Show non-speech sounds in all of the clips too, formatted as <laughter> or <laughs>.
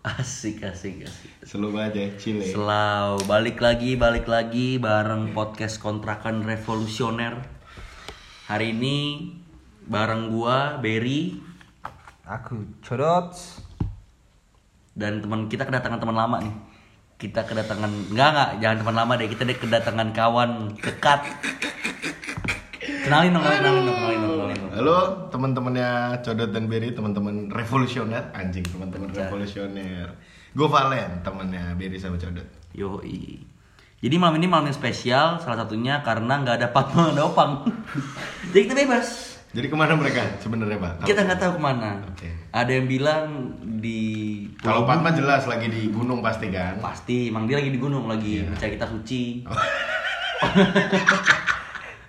Asik, asik, asik. Selalu aja, cile. Selau, balik lagi, balik lagi bareng podcast kontrakan revolusioner. Hari ini bareng gua Berry Aku Codot. dan teman kita kedatangan teman lama nih. Kita kedatangan enggak enggak, jangan teman lama deh. Kita deh kedatangan kawan dekat. Kenalin dong, kenalin dong, kenalin dong, kenalin dong. Halo teman-temannya Codot dan Berry, teman-teman revolusioner, anjing teman-teman revolusioner. Gue Valen, temannya Berry sama Codot. Yoi. Jadi malam ini malam yang spesial, salah satunya karena nggak ada Fatma ada Opang. Jadi kita bebas. Jadi ke mana mereka sebenarnya pak? Kita nggak tahu ke mana. Oke. Ada yang bilang di Kalau Fatma jelas lagi di gunung pasti kan. pasti, emang dia lagi di gunung lagi Iya. mencari kita suci. Lagi-lagi <laughs>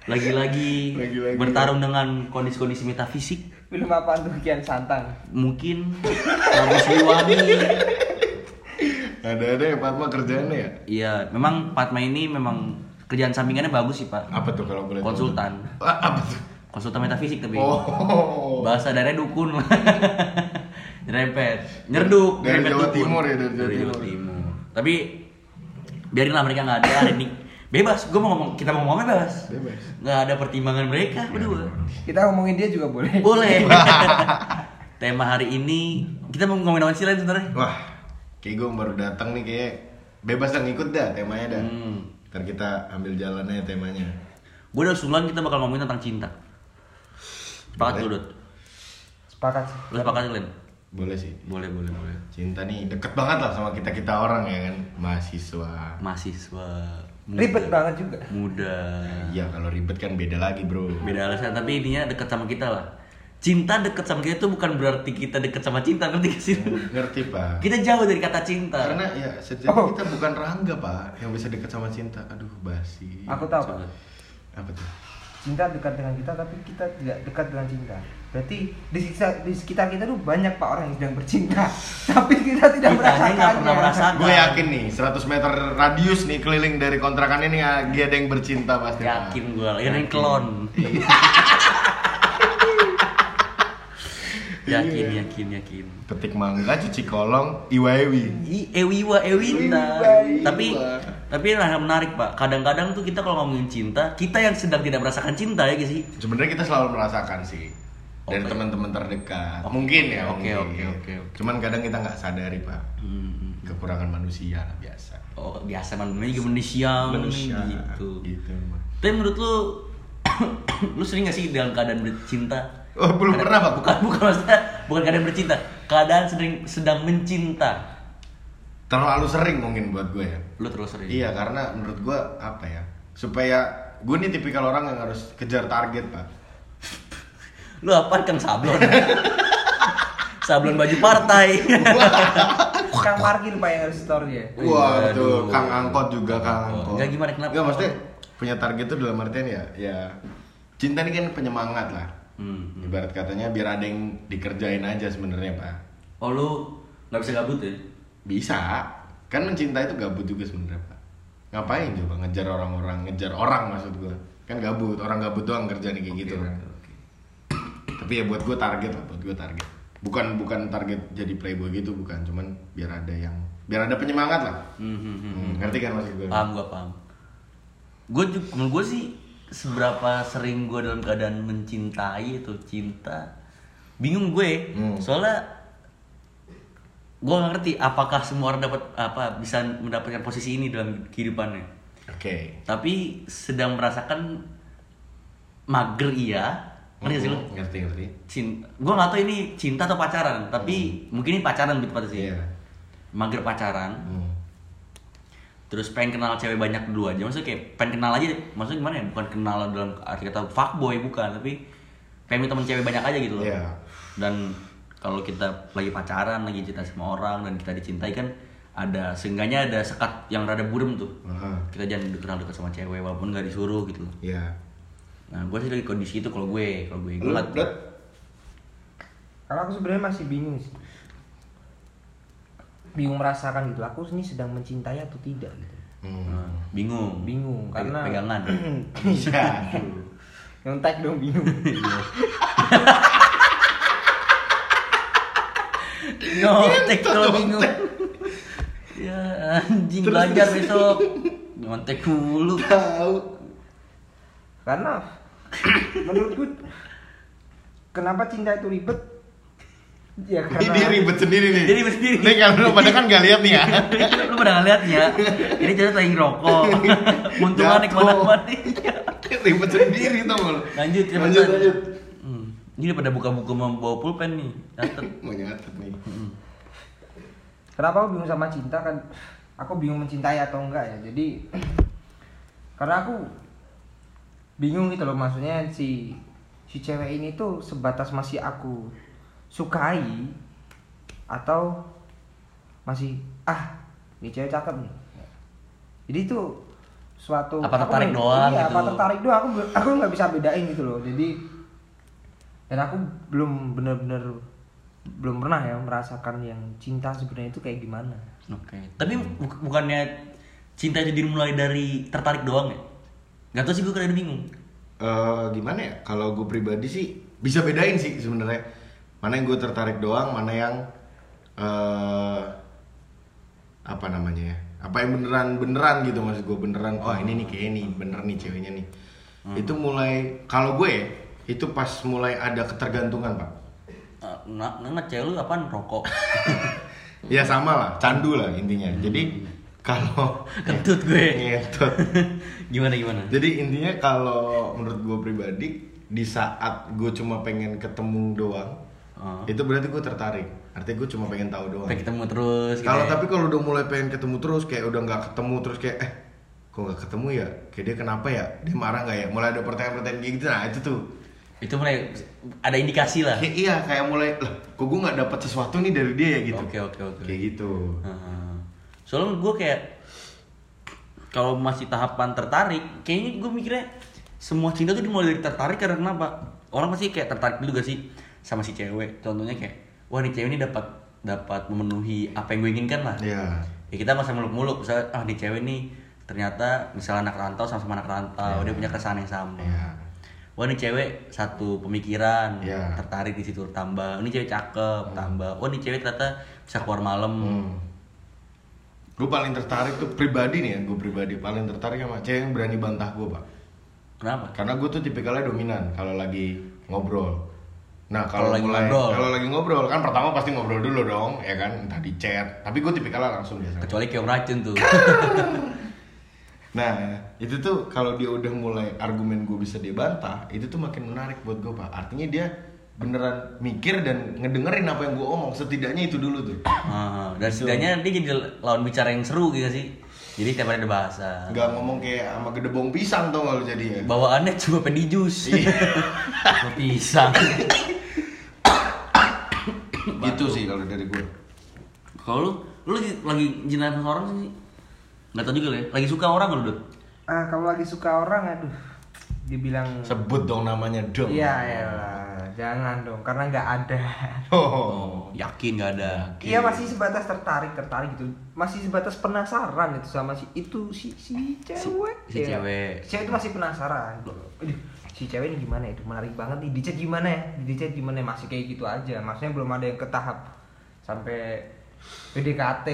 Lagi-lagi. bertarung dengan kondisi-kondisi metafisik. Film apa tuh Kian Santang? Mungkin Prabu Siliwangi. Ada-ada ya Fatma kerjaannya ya? Iya, memang Fatma ini memang kerjaan sampingannya bagus sih pak. Apa tuh kalau boleh tahu? Konsultan, Ah, apa tuh? konsultan metafisik tapi. Oh. Bahasa daerahnya dukun. <laughs> Nyerempet, nyerduk, Dari Jawa dukun. Timur ya, dari Jawa Timur. Timur. Tapi biarinlah mereka nggak ada hari ini. Bebas, gue mau ngomong, kita mau ngomongnya bebas. Bebas. Nggak ada pertimbangan mereka berdua. Kita ngomongin dia juga boleh. Boleh. <laughs> Tema hari ini kita mau ngomongin apa sih lain sebenarnya? Wah, kayak gue baru datang nih kayak bebas dah ngikut dah temanya dah. Hmm. Ntar kita ambil jalannya temanya. Gue udah usulan kita bakal ngomongin tentang cinta. Sepakat Boleh. lu, Dut? Sepakat sih. Lu sepakat, Len? Boleh sih. Boleh, boleh, boleh. Cinta nih deket banget lah sama kita kita orang ya kan, mahasiswa. Mahasiswa. Muda. Ribet banget juga. Muda. Iya kalau ribet kan beda lagi bro. beda alasan tapi intinya deket sama kita lah cinta deket sama kita itu bukan berarti kita deket sama cinta ngerti gak sih Ngerti pak? kita jauh dari kata cinta Karena ya sejati Oh. kita bukan rangga pak yang bisa deket sama cinta. Aduh basi. Aku tahu Coba. Pak. Apa tuh? Cinta dekat dengan kita tapi kita tidak dekat dengan cinta. Berarti di sekitar, di sekitar kita tuh banyak pak orang yang sedang bercinta, <laughs> tapi kita tidak Kita nggak pernah merasakannya. merasakan. Gue yakin nih 100 meter radius nih keliling dari kontrakan ini lagi ada yang bercinta pasti. Yakin gue ada yang kelon yakin <laughs> Iya. yakin yakin Petik mangga, cuci kolong, iwa-iwi. I, ewiwa ewinta Ewiwa, tapi tapi yang menarik pak kadang-kadang tuh kita kalau ngomongin cinta kita yang sedang tidak merasakan cinta ya guys sih Sebenarnya kita selalu merasakan sih dari Oke. teman-teman terdekat. Oke. Mungkin ya. Oke, mungkin. oke, oke, oke. Cuman kadang kita nggak sadari pak Hmm. kekurangan manusia lah biasa. oh biasa manusia juga manusia Manusia gitu Gitu. Tapi menurut lu <coughs> lu sering gak sih dalam keadaan bercinta? Oh, belum Kadang- pernah, Pak. Bukan, <laughs> bukan maksudnya bukan keadaan bercinta, keadaan sedang sedang mencinta. Terlalu sering mungkin buat gue ya. Lu terus sering. Iya karena menurut gue apa ya supaya gue nih tipikal orang yang harus kejar target pak. Lu apa Kang Sablon? Sablon baju partai. <laughs> Kang parkir pak yang harus store ya. Wah tuh Kang Angkot juga Kang Angkot. Enggak gimana, kenapa? Enggak maksudnya punya target tuh dalam artian ya ya cinta ini kan penyemangat lah. Hmm. Ibarat katanya biar ada yang dikerjain aja sebenarnya pak. Oh lu nggak bisa gabut ya? Bisa kan mencinta itu gabut juga sebenarnya pak. Ngapain coba ngejar orang-orang ngejar orang maksud gue kan gabut orang gabut doang kerjaan kayak gitu kan. Tapi ya buat gue target lah buat gue target. Bukan bukan target jadi playboy gitu bukan. Cuman biar ada yang biar ada penyemangat lah. Hmm, hmm, hmm. Ngerti kan maksud gue Paham gua paham. Gue menurut gue sih seberapa sering gue dalam keadaan mencintai atau cinta bingung gue. Hmm. soalnya gue gak ngerti apakah semua orang dapat apa bisa mendapatkan posisi ini dalam kehidupannya. Oke. Tapi sedang merasakan mager iya ngerti sih lu Hmm, ngerti ngerti cinta gue gak tahu ini cinta atau pacaran tapi mungkin ini pacaran lebih tepatnya sih Hmm. Iya. mager pacaran Hmm. terus pengen kenal cewek banyak dulu aja maksudnya kayak pengen kenal aja maksudnya gimana ya bukan kenal dalam arti kata fuckboy bukan tapi pengen temen cewek banyak aja gitu loh Iya. dan kalau kita lagi pacaran lagi cinta sama orang dan kita dicintai kan ada seenggaknya ada sekat yang rada burem tuh Aha. kita jangan kenal dekat sama cewek walaupun nggak disuruh gitu loh Iya. Nah gue sih lagi kondisi itu kalau gue kalau gue gue? Kalau aku sebenarnya masih bingung sih. Bingung merasakan gitu. Aku ini sedang mencintai atau tidak gitu. Hmm. Nah, bingung Bingung karena pegangan <clears throat> Bisa. Nyontek dong bingung. <laughs> <laughs> Nyontek Ngentot, kalau bingung. nyontek. Ya anjing belajar besok. Nyontek dulu. tahu Karena menurutku kenapa cinta itu ribet? Ya ini karena dia ribet sendiri nih Dia ribet sendiri. nih kalau lu pada kan gak lihat nih ya lu pada ngeliatnya ini jadi lagi ngerokok <laughs> muntungannya Jatuh. ke mana-mana <laughs> ribet sendiri tau gak lu lanjut cepetan. lanjut lanjut hmm. ini pada buka-buka mau bawa pulpen nih catet <laughs> mau nyatet nih kenapa aku bingung sama cinta kan? Aku bingung mencintai atau enggak ya. Jadi <clears throat> karena aku bingung gitu loh maksudnya si si cewek ini tuh sebatas masih aku sukai atau masih ah ini cewek cakep nih. Jadi itu suatu Apa aku tertarik nggak- doang iya, gitu. apa tertarik doang aku aku nggak bisa bedain gitu loh. Jadi dan aku belum bener-bener belum pernah ya merasakan yang cinta sebenarnya itu kayak gimana. oke tapi bu- bukannya cinta itu dimulai dari tertarik doang ya Gak tau sih gue kadang bingung. Eh, gimana ya? Kalau gue pribadi sih bisa bedain sih sebenarnya. Mana yang gue tertarik doang mana yang eh apa namanya ya? Apa yang beneran beneran gitu maksud gue beneran oh ini nih kayak ini bener nih ceweknya nih. Itu mulai kalau gue ya, itu pas mulai ada ketergantungan pak. Eh, nggak nggak cewek lu apaan? Rokok. <laughs> Ya sama lah candu lah intinya. Jadi kalau <laughs> kentut gue Ngentut. <laughs> gimana gimana Jadi intinya kalau menurut gue pribadi di saat gue cuma pengen ketemu doang, Oh. itu berarti gue tertarik. Artinya gue cuma pengen tahu doang. pengen ketemu terus gitu Kalau ya. tapi kalau udah mulai pengen ketemu terus, kayak udah nggak ketemu terus kayak eh kok nggak ketemu ya? Kayak dia kenapa ya? Dia marah nggak ya? Mulai ada pertanyaan-pertanyaan gitu. Nah itu tuh. itu mulai ada indikasi lah Kayak iya kayak mulai lah. Kok gue nggak dapat sesuatu nih dari dia ya gitu. Oke, oke, oke. Kayak gitu. Heeh. Soalnya gue kayak kalau masih tahapan tertarik, kayaknya gue mikirnya semua cinta tuh dimulai dari tertarik karena kenapa? Orang pasti kayak tertarik dulu gak sih sama si cewek. Contohnya kayak, wah nih cewek ini dapat dapat memenuhi apa yang gue inginkan lah. Iya. Ya kita usah muluk-muluk, misalnya ah nih cewek nih ternyata misalnya anak rantau sama-sama anak rantau, Iya. dia punya kesan yang sama. Iya. Wah ini cewek satu pemikiran, Iya. tertarik di situ tambah. Ini cewek cakep, tambah. Wah ini cewek ternyata bisa keluar malam. Hmm. Gue paling tertarik tuh pribadi nih ya, gue pribadi paling tertarik sama cewek yang berani bantah gue pak. Kenapa? Karena gue tuh tipikalnya dominan kalau lagi ngobrol. Nah Kalau lagi mulai ngobrol. kalau lagi ngobrol kan pertama pasti ngobrol dulu dong, ya kan entah di chat. Tapi gue tipikalnya langsung biasanya. Kecuali kayak racun tuh. <laughs> Nah itu tuh kalau dia udah mulai argumen gue bisa dia bantah, itu tuh makin menarik buat gue pak. Artinya dia beneran mikir dan ngedengerin apa yang gue omong. Setidaknya itu dulu tuh. Ah, dan setidaknya dia jadi lawan bicara yang seru gitu sih. Jadi tiap hari ada bahasa. Nggak ngomong kayak sama gedebong pisang tau gak lu jadi ya. Bawaannya cuma pedi jus. Iya. <laughs> Sama pisang. <coughs> Gitu sih kalau dari gue. Kalau lu, lu lagi lagi orang sih? Nggak tau juga ya. Lagi suka orang lu, Dut? Ah kalau lagi suka orang aduh dibilang Sebut dong namanya dong. Iya ya jangan dong karena nggak ada. <laughs> Oh. Yakin nggak ada. Iya masih sebatas tertarik tertarik gitu, masih sebatas penasaran itu sama si itu si si cewek. si Iya. cewek. Si cewek itu masih penasaran. Aduh, si cewek ini gimana itu menarik banget nih. Di chat gimana ya? Di chat gimana ya? masih kayak gitu aja. Maksudnya belum ada yang ke tahap sampai PDKT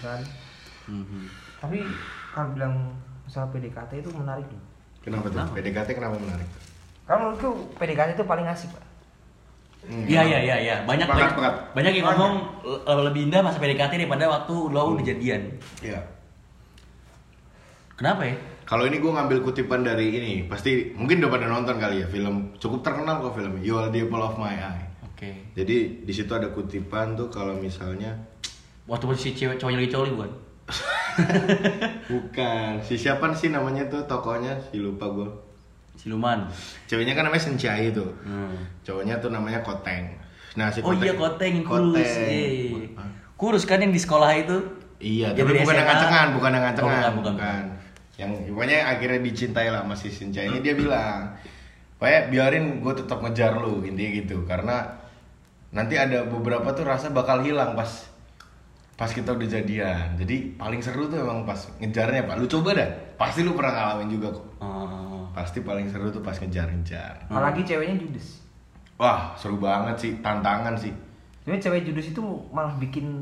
kan. Mhm. Tapi kalau bilang masalah PDKT itu menarik loh. Kenapa tuh? Kenapa? PDKT kenapa menarik? Kalau menurutku PDKT itu paling asik pak. Hmm. Iya iya iya iya. Banyak banyak, sepakat. banyak yang ngomong le- lebih indah masa PDKT daripada waktu lo udah jadian. Iya. Kenapa ya? Kalau ini gue ngambil kutipan dari ini, pasti mungkin udah pada nonton kali ya film cukup terkenal kok filmnya You Are the Apple of My Eye. Oke. Jadi di situ ada kutipan tuh kalau misalnya Waktu si cewek cowoknya lagi coli bukan? <laughs> bukan si siapa sih namanya tuh tokonya si lupa gue. Siluman. Ceweknya kan namanya Senchai tuh. Hmm. Cowoknya tuh namanya Koteng. Nah si Oh iya koteng kurus. Koteng. Eh. Kurus kan yang di sekolah itu? Iya, tapi bukan yang SMA. ngancengan, bukan yang Oh, ngancengan, bukan, bukan, bukan. Yang pokoknya akhirnya dicintai lah masih Sinca ini dia bilang, pokoknya biarin gue tetap ngejar lu intinya gitu, karena nanti ada beberapa tuh rasa bakal hilang pas pas kita udah jadian. Jadi paling seru tuh emang pas ngejarnya pak. Lu coba dah, pasti lu pernah ngalamin juga kok. Oh. Pasti paling seru tuh pas ngejar-ngejar. Apalagi ceweknya judes. Wah seru banget sih, tantangan sih. Sebenarnya cewek judes itu malah bikin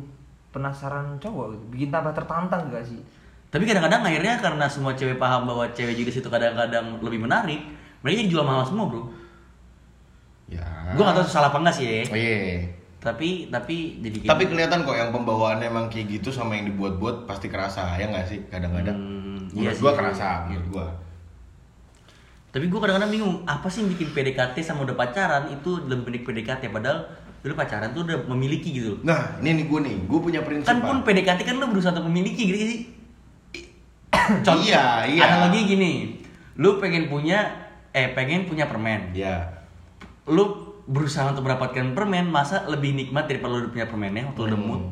penasaran cowok, gitu. bikin tambah tertantang gak sih? Tapi kadang-kadang akhirnya karena semua cewek paham bahwa cewek judes itu kadang-kadang lebih menarik, mereka jadi jual mahal semua bro. Ya. Gue gak tahu salah apa enggak sih ya. Oh, iya. Tapi tapi jadi kayak Tapi gitu. kelihatan kok yang pembawaannya emang kayak gitu sama yang dibuat-buat pasti kerasa ya nggak sih kadang-kadang. Hmm, menurut iya gua sih. kerasa, menurut gua. Tapi gue kadang-kadang bingung, apa sih yang bikin PDKT sama udah pacaran itu dalam bentuk PDKT padahal dulu pacaran tuh udah memiliki gitu loh. Nah, ini nih gua nih, gua punya prinsip. Kan pun PDKT kan lo berusaha untuk memiliki gitu sih. <coughs> Contoh, Iya, iya. Analogi gini, lu pengen punya eh pengen punya permen. Ya. Lu berusaha untuk mendapatkan permen, masa lebih nikmat daripada lu punya permennya waktu lu udah mood?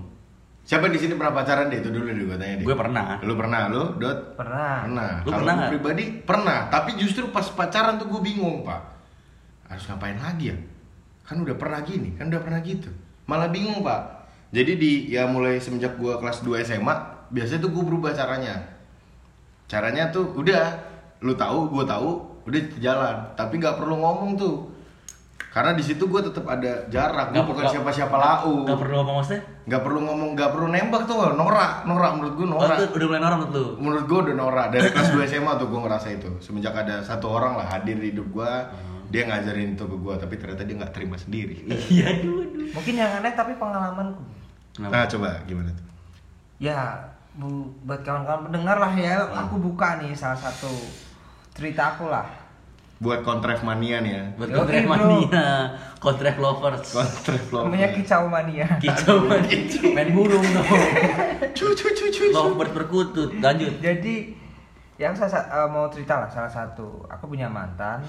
Siapa di sini pernah pacaran deh? Itu dulu deh gua tanya deh. Gue pernah. Lu pernah, lu, Dot? Pernah. Pernah. Lu Kalau pernah nggak? pribadi pernah, tapi justru pas pacaran tuh gue bingung, Pak. Harus ngapain lagi ya? Kan udah pernah gini, kan udah pernah gitu. Malah bingung, Pak. Jadi di ya mulai semenjak gua kelas 2 SMA, biasanya tuh gue berubah caranya. Caranya tuh udah lu tahu, gue tahu, udah jalan, tapi nggak perlu ngomong tuh. Karena di situ gue tetap ada jarak, gue Nggak- bukan nggak- siapa-siapa lau. Gak perlu ngomong maksudnya? Nggak perlu ngomong, nggak perlu nembak tuh, norak, norak menurut gue Oh, norak itu udah mulai norak menurut lu? menurut gue udah norak dari kelas 2 <coughs> SMA tuh gue ngerasa itu semenjak ada satu orang lah hadir di hidup gue dia ngajarin itu ke gue tapi ternyata dia nggak terima sendiri <laughs> Iya dulu. Mungkin yang aneh tapi pengalamanku. nah coba gimana tuh Ya, bu, buat kawan-kawan pendengar lah ya, aku buka nih salah satu cerita aku lah. Buat kontref mania nih ya Buat kontrek bro. mania, kontrek lovers. kontref lo Namanya kicau mania. Kicau mania. Main burung dong. cucu cucu Lovers berkutut. Lanjut. Jadi yang saya sa- eh, mau cerita lah salah satu, aku punya mantan.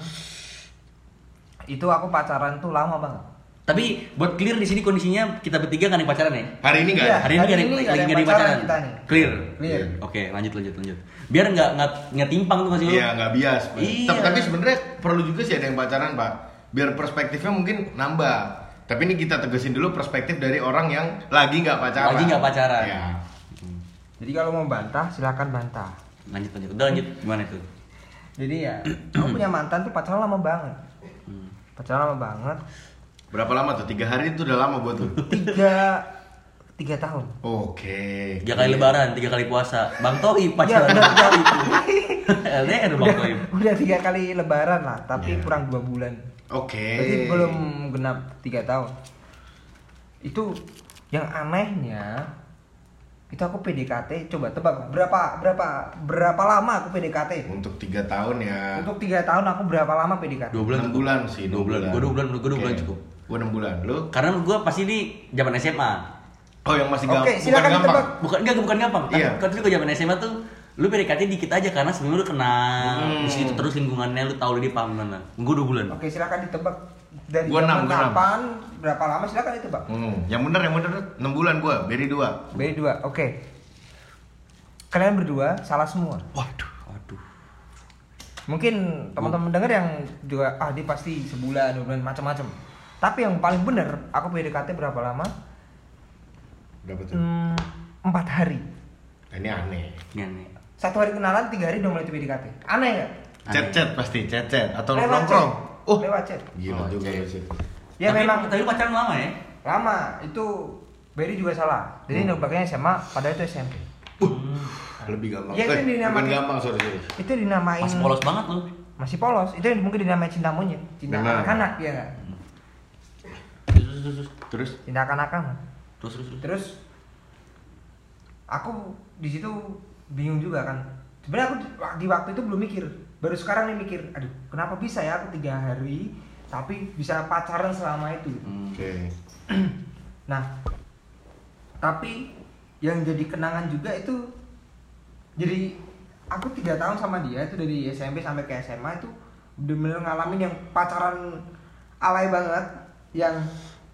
Itu aku pacaran tuh lama banget. Tapi buat clear di sini kondisinya kita bertiga kan yang pacaran ya? hari ini nggak Iya. ada? Hari ini Hari gak ada ini lagi nggak ada nggak yang ada pacaran kita nih. Clear. Clear. Oke, lanjut lanjut lanjut. Biar nggak nggak nggak timpang tuh masih lu. iya nggak bias. Iya. tapi, tapi sebenarnya perlu juga sih ada yang pacaran pak biar perspektifnya mungkin nambah tapi ini kita tegesin dulu perspektif dari orang yang lagi nggak pacaran Lagi nggak pacaran. ya. Jadi kalau mau bantah silakan bantah. Lanjut lanjut. Udah lanjut gimana itu? Jadi ya, <clears throat> aku punya mantan tuh pacaran lama banget. Hmm. Pacaran lama banget. Berapa lama tuh tiga hari itu udah lama buat tuh <laughs> Tiga tiga tahun. Oke. Tiga kali lebaran, tiga kali puasa. Bang Toi pacaran Iya, udah tiga kali itu. LDR Bang Udah, Toi. udah tiga kali lebaran lah, tapi Iya. kurang dua bulan. Oke. Berarti belum genap tiga tahun. Itu yang anehnya itu aku PDKT coba tebak berapa berapa berapa lama aku PDKT Untuk tiga tahun ya. untuk tiga tahun aku berapa lama PDKT Dua bulan Enam bulan sih, Dua bulan. Gue dua bulan, gue dua bulan cukup. Gua enam bulan. Lu? Karena gue pasti ini zaman SMA. Oh yang masih Oke, gampang. silakan ditebak. Bukan enggak bukan gampang. Kan Iya. kan gue zaman SMA tuh lu PDKT dikit aja karena sebelumnya lu kenal. Hmm. Di situ terus lingkungannya lu tahu dia paham mana. Gue dua bulan. oke silakan ditebak dari Gua enam, zaman gua enam. kapan berapa lama silakan ditebak Hmm, yang bener yang bener 6 bulan gua, beri dua. B2 oke kalian berdua salah semua Waduh. Waduh. mungkin teman-teman denger yang juga ah dia pasti sebulan dua bulan macam-macam tapi yang paling bener aku PDKT berapa lama Berapa tuh? Hmm, empat hari Nah, Ini aneh. Ini aneh. satu hari kenalan tiga hari udah mulai PDKT aneh nggak Chat chat pasti chat chat atau Lewat nongkrong. chat. Oh, lewat chat gila Oh, juga chat. sih. ya tapi, memang tapi pacaran lama ya? lama itu Berry juga salah jadi Hmm. nebaknya SMA padahal itu SMP Lebih gampang. Ya, itu Eh, dinamakan- bukan gampang, sorry, sorry. itu dinamain Masih polos banget lu. masih polos itu yang mungkin dinamain cinta monyet cinta anak-anak ya Terus terus terus Terus cinta kanak-kanak terus terus. terus. terus aku di situ bingung juga kan sebenarnya aku di- waktu itu belum mikir baru sekarang nih mikir aduh kenapa bisa ya aku tiga hari tapi bisa pacaran selama itu oke. <clears throat> nah tapi yang jadi kenangan juga itu jadi aku tiga tahun sama dia itu dari SMP sampai ke SMA itu bener-bener ngalamin yang pacaran alay banget yang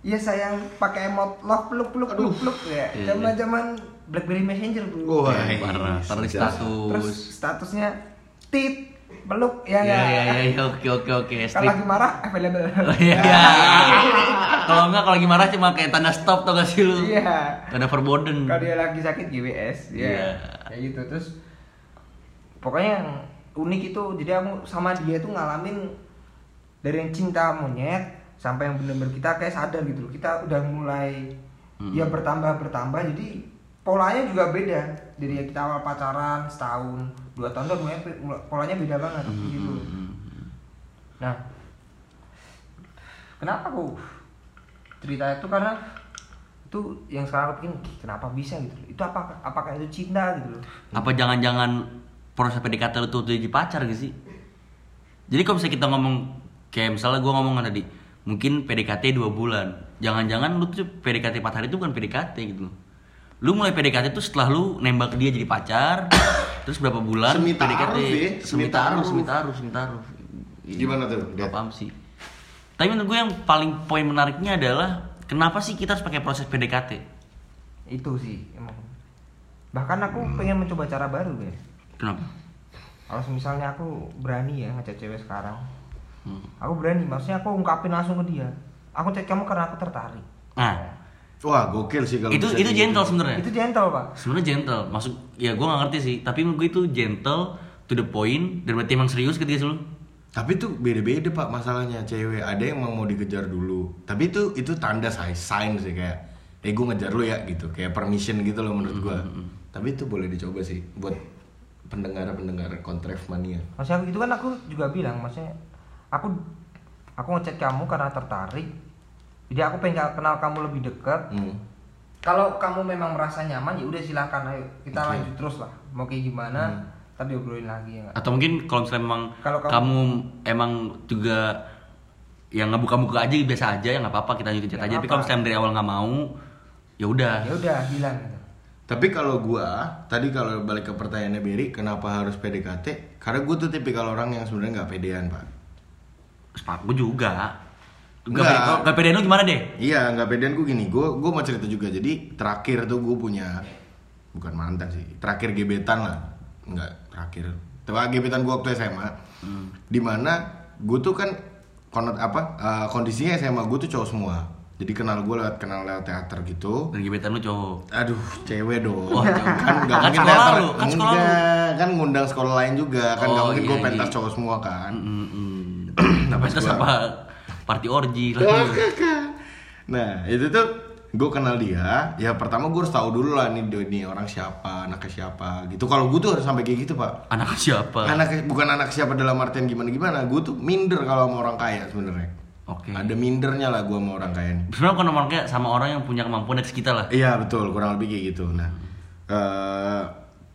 Iya sayang pakai emot love peluk peluk peluk peluk ya Iya, zaman zaman BlackBerry Messenger tuh Wah, Eh, parah. Taruh di sejak- terus status. statusnya tit peluk ya Ya ya ya ya oke oke oke. kalau lagi marah available Oh, Iya. <laughs> Kalau enggak kalau lagi marah cuma kayak tanda stop tau gak sih lu? iya Tanda verboten. kalau dia lagi sakit GWS ya Iya. kayak gitu terus pokoknya yang unik itu jadi aku sama dia tuh ngalamin dari yang cinta monyet sampai yang benar-benar kita kayak sadar gitu loh kita udah mulai Hmm. ya bertambah bertambah jadi polanya juga beda dari yang kita awal pacaran setahun dua tahun tuh mulai polanya beda banget Hmm, gitu hmm, hmm. nah kenapa aku cerita itu karena itu yang sekarang aku pikir kenapa bisa gitu loh. itu apa apakah itu cinta gitu loh Apa jangan-jangan proses PDKT lu tuh jadi pacar gitu sih? Jadi kalau misalnya kita ngomong kayak misalnya gue ngomong tadi, mungkin PDKT dua bulan. Jangan-jangan lu tuh PDKT 4 hari itu bukan PDKT gitu loh. Lu mulai PDKT tuh setelah lu nembak dia jadi pacar, <coughs> terus berapa bulan Semi PDKT ta'aruf, ya. semi Semi taruh, ta'aruf. semi taruh, semi taruh. Gimana tuh, Gak Dad? paham sih. Tapi menurut gue yang paling poin menariknya adalah kenapa sih kita harus pakai proses PDKT? itu sih emang bahkan aku pengen mencoba cara baru ya Kenapa? kalau misalnya aku berani ya ngechat cewek sekarang Hmm. aku berani maksudnya aku ungkapin langsung ke dia aku chat kamu karena aku tertarik Nah, Wah, gokil sih kalau itu bisa itu gentle gitu. sebenarnya. itu gentle pak sebenarnya gentle maksud ya gue gak ngerti sih tapi menurut gue itu gentle to the point dan berarti emang serius ketika lu Tapi itu beda-beda pak masalahnya cewek ada yang emang mau dikejar dulu. Tapi itu itu tanda sign, sign sih kayak, eh gue ngejar lu ya gitu, kayak permission gitu loh menurut gua. Tapi itu boleh dicoba sih buat pendengar-pendengar kontref mania. maksudnya itu kan aku juga bilang maksudnya aku aku ngechat kamu karena tertarik jadi aku pengen kenal kamu lebih dekat Hmm. kalau kamu memang merasa nyaman ya udah silakan ayo kita Oke. lanjut terus lah mau kayak gimana ntar diobrolin lagi ya nggak? atau mungkin kalau misalnya emang Kalau kamu, kamu- emang juga yang ngebuka-buka aja biasa aja ya nggak apa-apa kita lanjutin chat aja tapi kalau misalnya dari awal nggak mau ya udah ya udah bilang gitu. Tapi kalau gua tadi kalau balik ke pertanyaannya Berry, kenapa harus PDKT? Karena gue tuh tipikal orang yang sebenarnya nggak pedean pak. Sepak gue juga Gak, Nggak. pede, kalau- gak pedean lu gimana deh? Iya, nggak pedean gue gini. Gue gue mau cerita juga. Jadi terakhir tuh gue punya bukan mantan sih. Terakhir gebetan lah. Nggak terakhir. Tapi gebetan gue waktu SMA. Di mana gue tuh kan konot apa eh, kondisinya SMA gue tuh cowok semua. Jadi kenal gue lewat kenal lewat teater gitu. Dan gebetan lu cowok Aduh, cewek dong. Oh, kan nggak Kan mungkin sekolah teater. lu, kan sekolah lu. Enggak, kan ngundang sekolah lain juga. Kan nggak Oh, mungkin iya, gue pentas iya. cowok semua kan. Mm, mm. Nah, pas Terus gua- apa? Party orgy kakak. Nah itu tuh gue kenal dia. Ya pertama gue harus tahu dulu lah nih nih orang siapa anaknya siapa gitu. Kalau gue tuh harus sampai kayak gitu pak. Anak siapa? anak bukan anak siapa dalam artian gimana gimana gue tuh minder kalau sama orang kaya sebenarnya. Oke. ada mindernya lah gue sama orang kaya nih Sebenarnya kan nomor kayak sama orang yang punya kemampuan atas kita lah. iya betul. Kurang lebih kayak gitu. Nah eh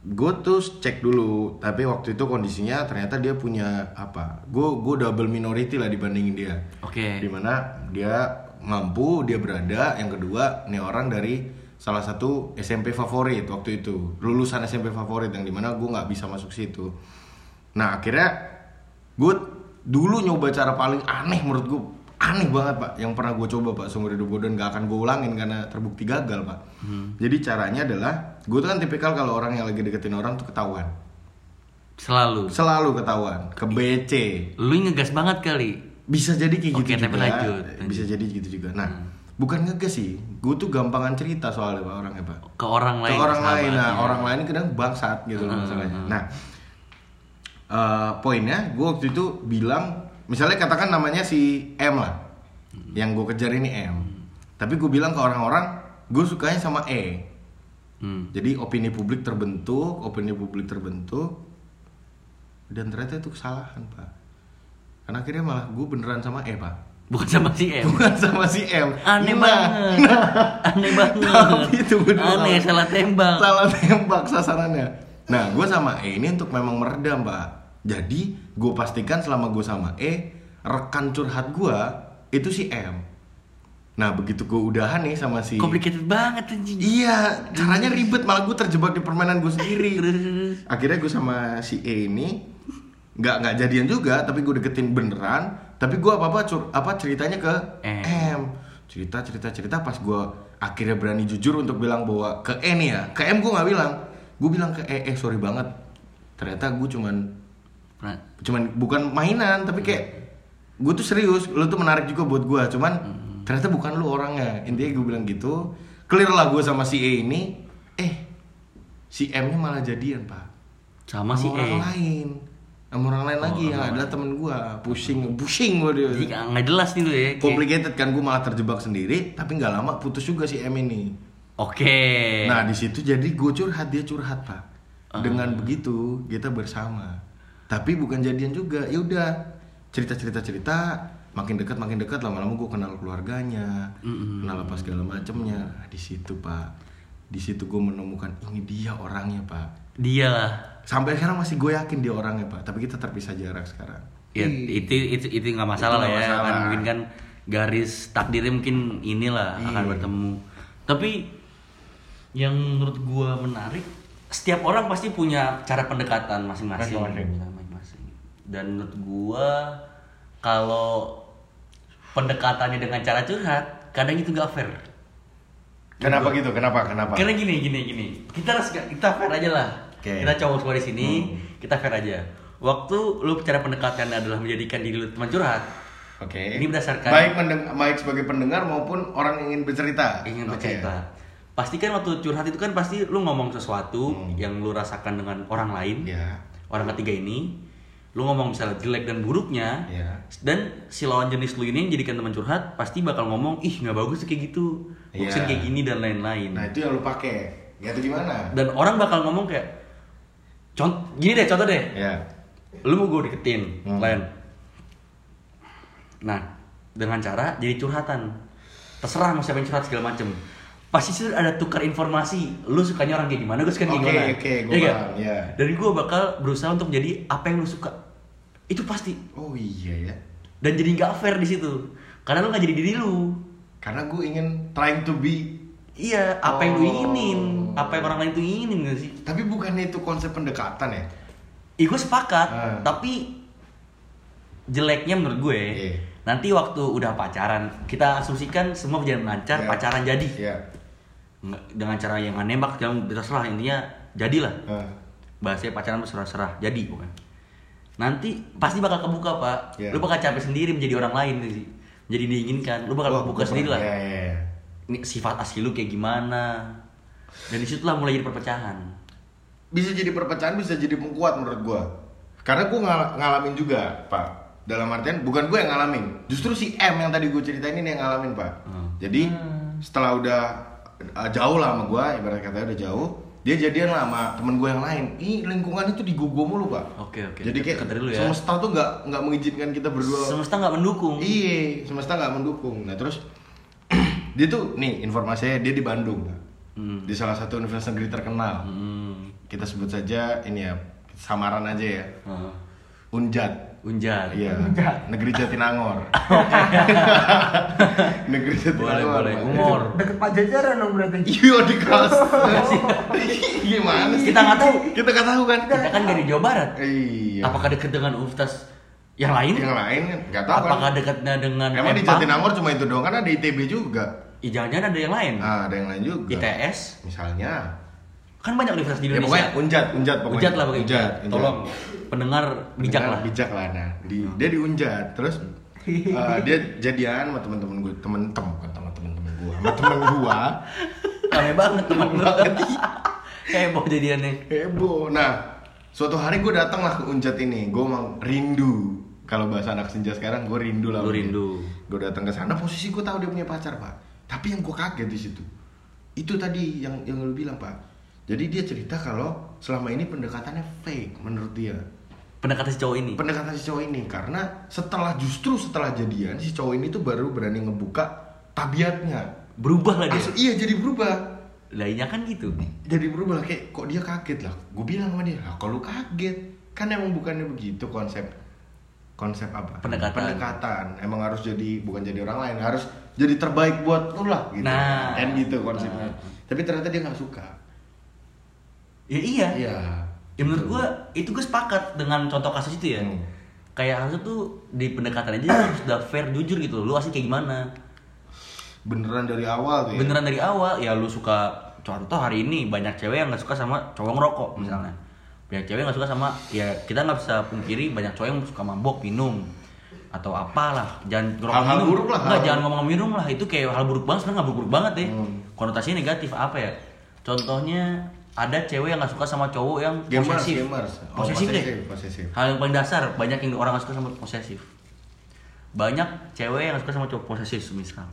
gue tuh cek dulu tapi waktu itu kondisinya ternyata dia punya apa? Gue gue double minority lah dibandingin dia. Oke. di mana dia mampu dia berada. Yang kedua nih orang dari salah satu SMP favorit waktu itu. Lulusan SMP favorit yang di mana gue nggak bisa masuk situ. Nah akhirnya gue dulu nyoba cara paling aneh menurut gue aneh banget pak. Yang pernah gue coba pak seumur hidup gue dan gak akan gue ulangin karena terbukti gagal pak. Jadi caranya adalah gue tuh kan tipikal kalau orang yang lagi deketin orang tuh ketahuan. Selalu. selalu ketahuan. Ke BC Lu ngegas banget kali. bisa jadi kayak gitu tapi juga. lanjut. bisa jadi gitu juga. Nah bukan ngegas sih. Gue tuh gampangan cerita soalnya pak orangnya pak. Ke orang ke lain. orang sahabat, lain. Nah ya. orang lain kadang bangsat gitu loh Hmm, masalahnya. hmm. nah eh, poinnya gue waktu itu bilang misalnya katakan namanya si M lah. Yang gue kejar ini M. Tapi gue bilang ke orang-orang gue sukanya sama E. Hmm. jadi opini publik terbentuk opini publik terbentuk dan ternyata itu kesalahan pak. Karena akhirnya malah gue beneran sama E pak. Bukan sama si M. bukan sama si M. Aneh Nah, banget. Aneh banget. Tapi itu bener. Aneh, salah tembak. salah tembak sasarannya. Nah gue sama E ini untuk memang meredam pak. Jadi gue pastikan selama gue sama E rekan curhat gue itu si M. Nah begitu gue udahan nih sama si Complicated banget anjing. iya caranya ribet malah gue terjebak di permainan gue sendiri. <laughs> Akhirnya gue sama si E ini nggak nggak jadian juga tapi gue deketin beneran. Tapi gue apa apa cur apa ceritanya ke M. M. Cerita cerita cerita pas gue akhirnya berani jujur untuk bilang bahwa ke E nih ya. Ke M gue nggak bilang. Gue bilang ke E eh sorry banget. Ternyata gue cuman Nah, cuman bukan mainan tapi kayak gue tuh serius lu tuh menarik juga buat gue cuman ternyata bukan lu orangnya. Intinya gue bilang gitu clear lah gue sama si E ini. Eh si M nya malah jadian pak. Sama si orang E. lain. Sama orang lain lagi yang adalah temen gue pusing pusing gue dia. Jadi nggak jelas nih tuh ya. complicated kan gue malah terjebak sendiri tapi nggak lama putus juga si M ini. Oke. nah di situ jadi gue curhat dia curhat pak. Dengan begitu kita bersama tapi bukan jadian juga ya udah cerita cerita cerita makin dekat makin dekat lama-lama gue kenal keluarganya kenal apa segala macemnya Nah, di situ pak di situ gue menemukan ini dia orangnya pak dia lah. sampai sekarang masih gue yakin dia orangnya pak tapi kita terpisah jarak sekarang Ya, itu itu itu nggak masalah Itu lah ya. masalah. Kan mungkin kan garis takdirnya mungkin inilah akan Iya. bertemu. Tapi yang menurut gua menarik, setiap orang pasti punya cara pendekatan masing-masing. Dan menurut gua kalau pendekatannya dengan cara curhat, kadang itu nggak fair. kenapa gitu kenapa kenapa Karena gini gini gini. Kita harus kita fair aja lah. Oke. Kita cowok semua di sini, Hmm. kita fair aja. Waktu lu cara pendekatan adalah menjadikan diri lu teman curhat, Oke. Ini berdasarkan- baik baik sebagai pendengar maupun orang yang ingin bercerita. ingin Oke. bercerita. Pasti kan waktu curhat itu kan pasti lu ngomong sesuatu Hmm. yang lu rasakan dengan orang lain, Ya. orang ketiga ini, lu ngomong misalnya jelek dan buruknya, Ya. dan si lawan jenis lu ini yang jadikan teman curhat pasti bakal ngomong ih nggak bagus tuh kayak gitu, bagusnya Iya. kayak gini dan lain-lain. Nah itu yang lu pakai. Ya itu gimana? Dan orang bakal ngomong kayak, contoh gini deh contoh deh, Ya. lu mau gue deketin, Hmm. lain. Nah, dengan cara jadi curhatan. Terserah mau siapa yang curhat segala macem. Pasti sih ada tukar informasi. Lu sukanya orang kayak gimana, gue suka kayak Oke, gimana. oke, gua Iya nggak? paham, iya. Dan gue bakal berusaha untuk jadi apa yang lu suka. Itu pasti. Oh iya ya. Dan jadi nggak fair di situ. Karena lu nggak jadi diri lu. Karena gue ingin trying to be. Iya, apa yang lu Oh. inginin, apa yang orang lain tuh inginin gak sih? Tapi bukannya itu konsep pendekatan ya? Ih, gue sepakat, Ah. tapi jeleknya menurut gue Iya. nanti waktu udah pacaran kita asumsikan semua berjalan lancar Iya. pacaran jadi Iya. Nggak- dengan cara yang nembak yang terserah intinya jadilah Ah. bahasanya pacaran berserah-serah jadi bukan nanti pasti bakal kebuka pak Iya. lu bakal capek sendiri menjadi orang lain sih jadi diinginkan lu bakal Wah, kebuka gua sendiri lah pernah- Iya, iya, ini sifat asli lu kayak gimana dan di situlah mulai jadi perpecahan Bisa jadi perpecahan, bisa jadi pengkuat menurut gue. Karena gue ngal- ngalamin juga, Pak. Dalam artian bukan gue yang ngalamin, justru si M yang tadi gue ceritain ini yang ngalamin, Pak. Hmm. Jadi setelah udah uh, jauh lah sama gue, ibarat katanya udah jauh, dia jadian lah sama temen gue yang lain. Ih lingkungan itu digogo mulu, Pak. Oke, oke. Jadi kayak Deket dari lu ya. semesta tuh nggak nggak mengizinkan kita berdua semesta nggak mendukung Iya, semesta nggak mendukung. Nah terus <clears throat> dia tuh nih informasinya dia di Bandung, Pak. Hmm. di salah satu universitas negeri terkenal. Hmm. Kita sebut saja ini ya samaran aja ya, Heeh. Unjat. Unjar. Iya, negeri Jatinangor. <laughs> negeri Boleh, Jatinangor. boleh. Pak. Humor. Deket Pak Jajaran dong berarti. Iya di kelas. <laughs> Gimana sih? Kita nggak tahu. Kita nggak tahu kan? Kita kan dari Jawa Barat. Iya. Apakah dekat dengan universitas yang lain? yang lain kan nggak tahu Apakah kan? dekatnya dengan Emang di Empang? Jatinangor cuma itu doang kan ada ITB juga. Ih, jangan-jangan ada yang lain. Ah, ada yang lain juga. ITS. Misalnya. Kan banyak universitas di Ya Indonesia. pokoknya unjat, unjat pokoknya. Unjat lah pokoknya. Unjat, unjat. Tolong pendengar bijak lah. Bijak lah nah. Di, dia di unjat. Terus <laughs> eh, dia jadian sama teman-teman gue, temen tem bukan sama teman-teman gue, sama temen gue. Rame banget <laughs> teman gue. <laughs> Heboh jadiannya. Heboh. Nah, suatu hari gue datang lah ke unjat ini. Gue emang rindu. Kalau bahasa anak senja sekarang, gue rindu lah. Dia. rindu. Gue datang ke sana, posisi gue tahu dia punya pacar pak. Tapi yang gue kaget di situ, itu tadi yang yang lu bilang pak. Jadi dia cerita kalau selama ini pendekatannya fake menurut dia. Pendekatan si cowok ini. pendekatan si cowok ini karena setelah justru setelah jadian si cowok ini tuh baru berani ngebuka tabiatnya Berubah lah dia. Asli- iya jadi berubah Lainnya kan gitu. jadi berubah kayak kok dia kaget lah gue bilang sama dia lah kalau kaget kan emang bukannya begitu konsep konsep apa Pendekatan. pendekatan emang harus jadi bukan jadi orang lain harus jadi terbaik buat lu lah gitu Nah. kan gitu konsepnya Nah. tapi ternyata dia nggak suka Ya iya. iya Ya menurut gua itu gue sepakat dengan contoh kasus itu ya. Hmm. Kayak harusnya tuh di pendekatan aja harus udah fair jujur gitu. Lu asli kayak gimana? beneran dari awal tuh ya Beneran dari awal ya lu suka contoh hari ini banyak cewek yang nggak suka sama cowok ngerokok Hmm. misalnya. Banyak cewek nggak suka sama ya kita nggak bisa pungkiri banyak cowok yang suka mabok minum atau apalah jangan ngerokok Hal-hal minum buruk lah, nggak hal- jangan ngomong minum lah itu kayak hal buruk banget sebenarnya nggak buruk banget ya Hmm. konotasinya negatif apa ya contohnya ada cewek yang nggak suka sama cowok yang Gamers, posesif. gamers. Oh, posesif deh. posesif, posesif. Hal yang paling dasar, banyak yang orang nggak suka sama posesif. Banyak cewek yang nggak suka sama cowok posesif, misal.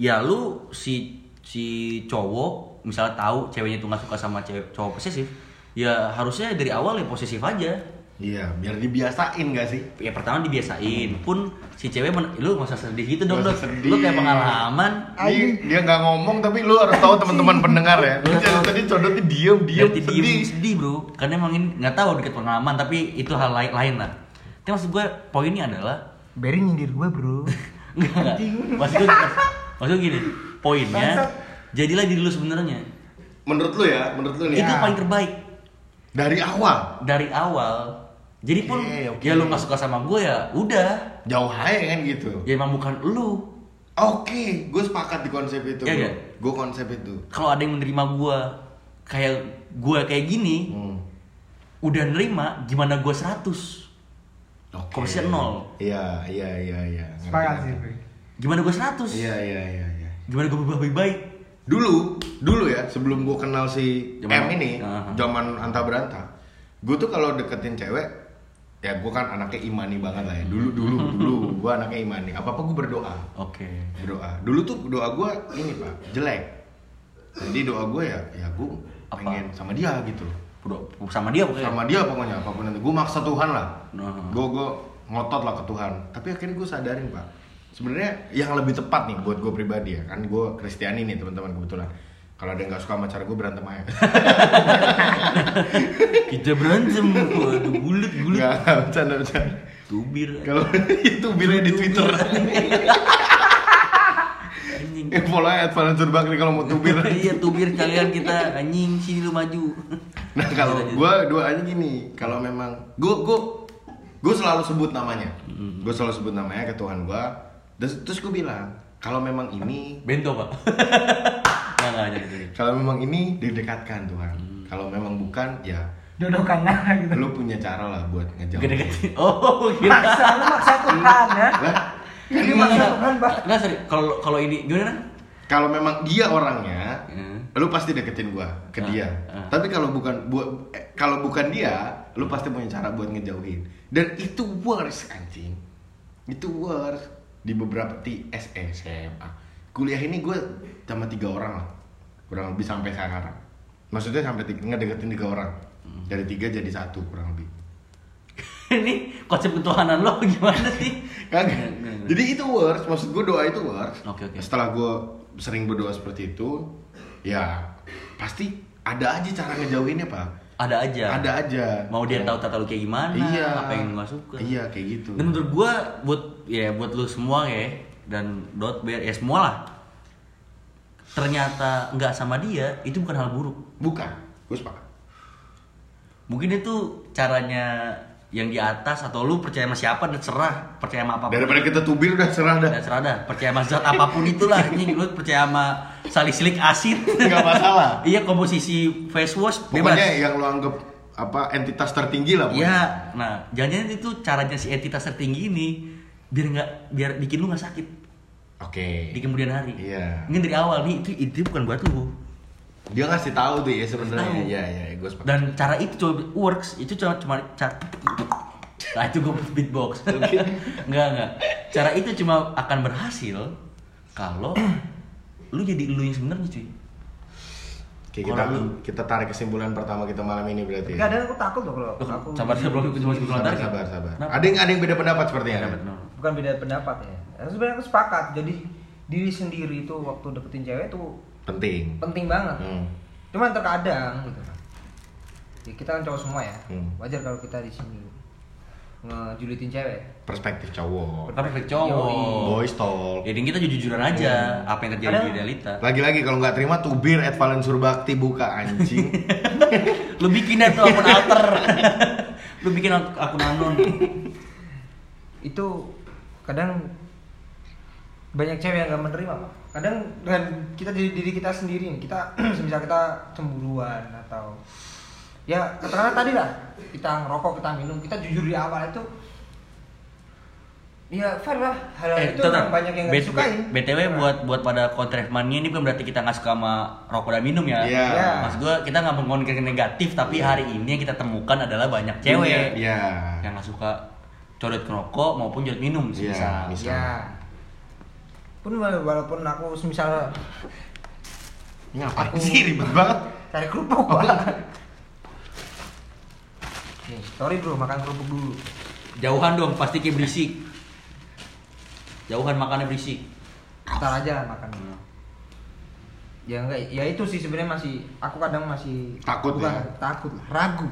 Ya lu si si cowok misalnya tahu ceweknya itu nggak suka sama cewek cowok posesif, ya harusnya dari awal ya posesif aja. Iya, biar dibiasain gak sih? Ya pertama dibiasain, pun si cewek men- lu nggak usah sedih gitu dong. Lu kayak pengalaman, Dia, dia nggak ngomong tapi lu harus tahu teman-teman <laughs> pendengar ya. Lu jangan tadi codotnya diem diem Berarti sedih. diem sedih bro karena emang ini nggak tahu deket pengalaman tapi itu hal lain lain lah tapi maksud gue poinnya adalah Berry nyindir gue bro. <laughs> enggak maksud gue maksud gue gini poinnya jadilah diri lu sebenarnya Menurut lu ya, menurut lu nih. itu ya. paling terbaik Dari awal dari awal jadi pun Oke, oke. ya lu nggak suka sama gue ya udah jauh aja kan gitu. ya emang bukan lu Oke, gue sepakat di konsep itu. Iya, iya. Gue konsep itu. kalau ada yang menerima gue kayak gue kayak gini Hmm. udah nerima gimana gue 100 Oke. Koefisien nol. Iya, iya, iya, iya. Sepakat sih. Gimana gue 100 Iya, iya, iya, iya. gimana gue berubah lebih baik Dulu, dulu ya, sebelum gue kenal si Zaman- M ini, Aha. zaman anta beranta, gue tuh kalau deketin cewek, ya gue kan anaknya imani banget lah ya. Dulu, dulu, <laughs> dulu, gue anaknya imani. Apa apa gue berdoa, oke berdoa. Dulu tuh doa gue ini pak, jelek. Jadi doa gue ya, ya gue Apa? pengen sama dia gitu. Bro, sama dia pokoknya. Sama dia pokoknya apa pun nanti. Gue maksa Tuhan lah. Nah. Gue gue ngotot lah ke Tuhan. Tapi akhirnya gue sadarin pak. Sebenarnya yang lebih tepat nih buat gue pribadi ya kan gue Kristiani nih teman-teman kebetulan. Kalau ada yang nggak suka sama cara gue berantem aja. <laughs> Kita berantem, waduh bulet bulet. Gak, gak bercanda bercanda. Tubir. Kalau <laughs> itu bilangnya di Twitter. Anjing. Eh follow aja Valencia Bakri kalau mau tubir. <laughs> Iya tubir kalian kita anjing sini lu maju. Nah kalau gue doanya gini, kalau memang gue gue gue selalu sebut namanya, Hmm. gue selalu sebut namanya ke Tuhan gue, terus terus gue bilang kalau memang ini, Bento pak. Jadi jadi. kalau memang ini didekatkan Tuhan, Hmm. kalau memang bukan ya Dodokan lah gitu. lu punya cara lah buat ngejauh. Gede-gede. Oh kira. Maksa, lu maksa Tuhan ya. Lah, Ini maksa Tuhan, Pak. Nggak sorry. Kalau kalau ini gimana? kalau memang dia orangnya, Hmm. lu pasti deketin gua ke Ah, dia. ah. Tapi kalau bukan buat eh, kalau bukan dia, lu pasti punya cara buat ngejauhin. Dan itu worse anjing. Itu worse di beberapa di SMA. Kuliah ini gue sama tiga orang lah. Kurang lebih sampai sekarang. Maksudnya sampai tiga, ngedeketin tiga orang. Hmm. Dari tiga jadi satu kurang lebih. <laughs> ini konsep ketuhanan lo gimana sih? <laughs> Kagak. Nggak. Jadi itu worse, maksud gue doa itu worse. Oke, oke. Setelah gue sering berdoa seperti itu, ya pasti ada aja cara ngejauhinnya pak. Ada aja. Ada aja. Mau dia tahu tata lu kayak gimana? Iya. Apa yang nggak suka? Iya kayak gitu. Dan menurut gua buat ya buat lu semua ya dan dot bear ya semua lah. Ternyata nggak sama dia itu bukan hal buruk. Bukan, gue sepakat. Mungkin itu caranya yang di atas atau lu percaya sama siapa dan serah percaya sama apa pun. Daripada kita tubir udah serah dah. dan serah dah percaya sama zat apa pun itulah ini lu percaya sama salisilik asin Nggak masalah. <laughs> iya komposisi face wash bebas Pokoknya yang lo anggap apa entitas tertinggi lah. Iya, nah jangan itu caranya si entitas tertinggi ini biar nggak biar bikin lu nggak sakit Oke. di kemudian hari. Iya. Ini dari awal nih itu itu bukan buat lu. Dia ngasih tahu tuh ya sebenarnya. Iya iya gue sepakat. Dan cara itu coba works itu cuma cuma cara Nah itu gue beatbox <laughs> Enggak enggak Cara itu cuma akan berhasil Kalau <clears throat> Lu jadi lu yang sebenarnya cuy Oke, kita lu- kita tarik kesimpulan pertama kita malam ini berarti. Enggak Ya. ada aku takut loh kalau aku Sabar sabar belum cuma sebelum Sabar sabar sabar. Kenapa? Ada yang ada yang beda pendapat sepertinya. Bukan beda pendapat ya. Ya, Sebenarnya aku sepakat. Jadi diri sendiri itu waktu deketin cewek itu Penting. penting banget. Hmm. Cuman terkadang gitu. Ya, kita kan cowok semua ya. Hmm. Wajar kalau kita di sini ngejulitin cewek. Perspektif cowok. Perfect cowok. Boys talk. Jadi kita jujur-jujuran aja Apa yang terjadi Ada- di realita Lagi-lagi kalau nggak terima tubir at Valen Surbakti buka anjing. <laughs> Lu bikin tuh akun alter Lu bikin ak- akun anon Itu kadang banyak cewek yang gak menerima pak. Kadang dengan kita diri, diri kita sendiri kita <clears throat> semisal kita cemburuan atau ya katakanlah tadi lah kita ngerokok kita minum kita jujur di awal itu Ya fair lah. Hal Eh, itu memang banyak yang nggak sukain. BTW buat buat pada kontrasmannya ini bukan berarti kita nggak suka sama rokok dan minum ya. Iya. Iya. Maksud gua kita nggak mengkonfirmasi negatif, tapi hari ini yang kita temukan adalah banyak cewek Iya. yang nggak suka codet rokok maupun codet minum Iya, misal. misal. Ya. Pun wala- walaupun aku misal Ini ngapain Aku- sih ribet banget? cari kerupuk, Oh. Pak. Nih, sorry bro, makan kerupuk dulu. Jauhan dong, pasti kayak berisik. Jauhan makannya berisik. Ntar aja makan. Ya enggak, ya itu sih sebenarnya masih aku kadang masih Takut bukan, ya? takut, ragu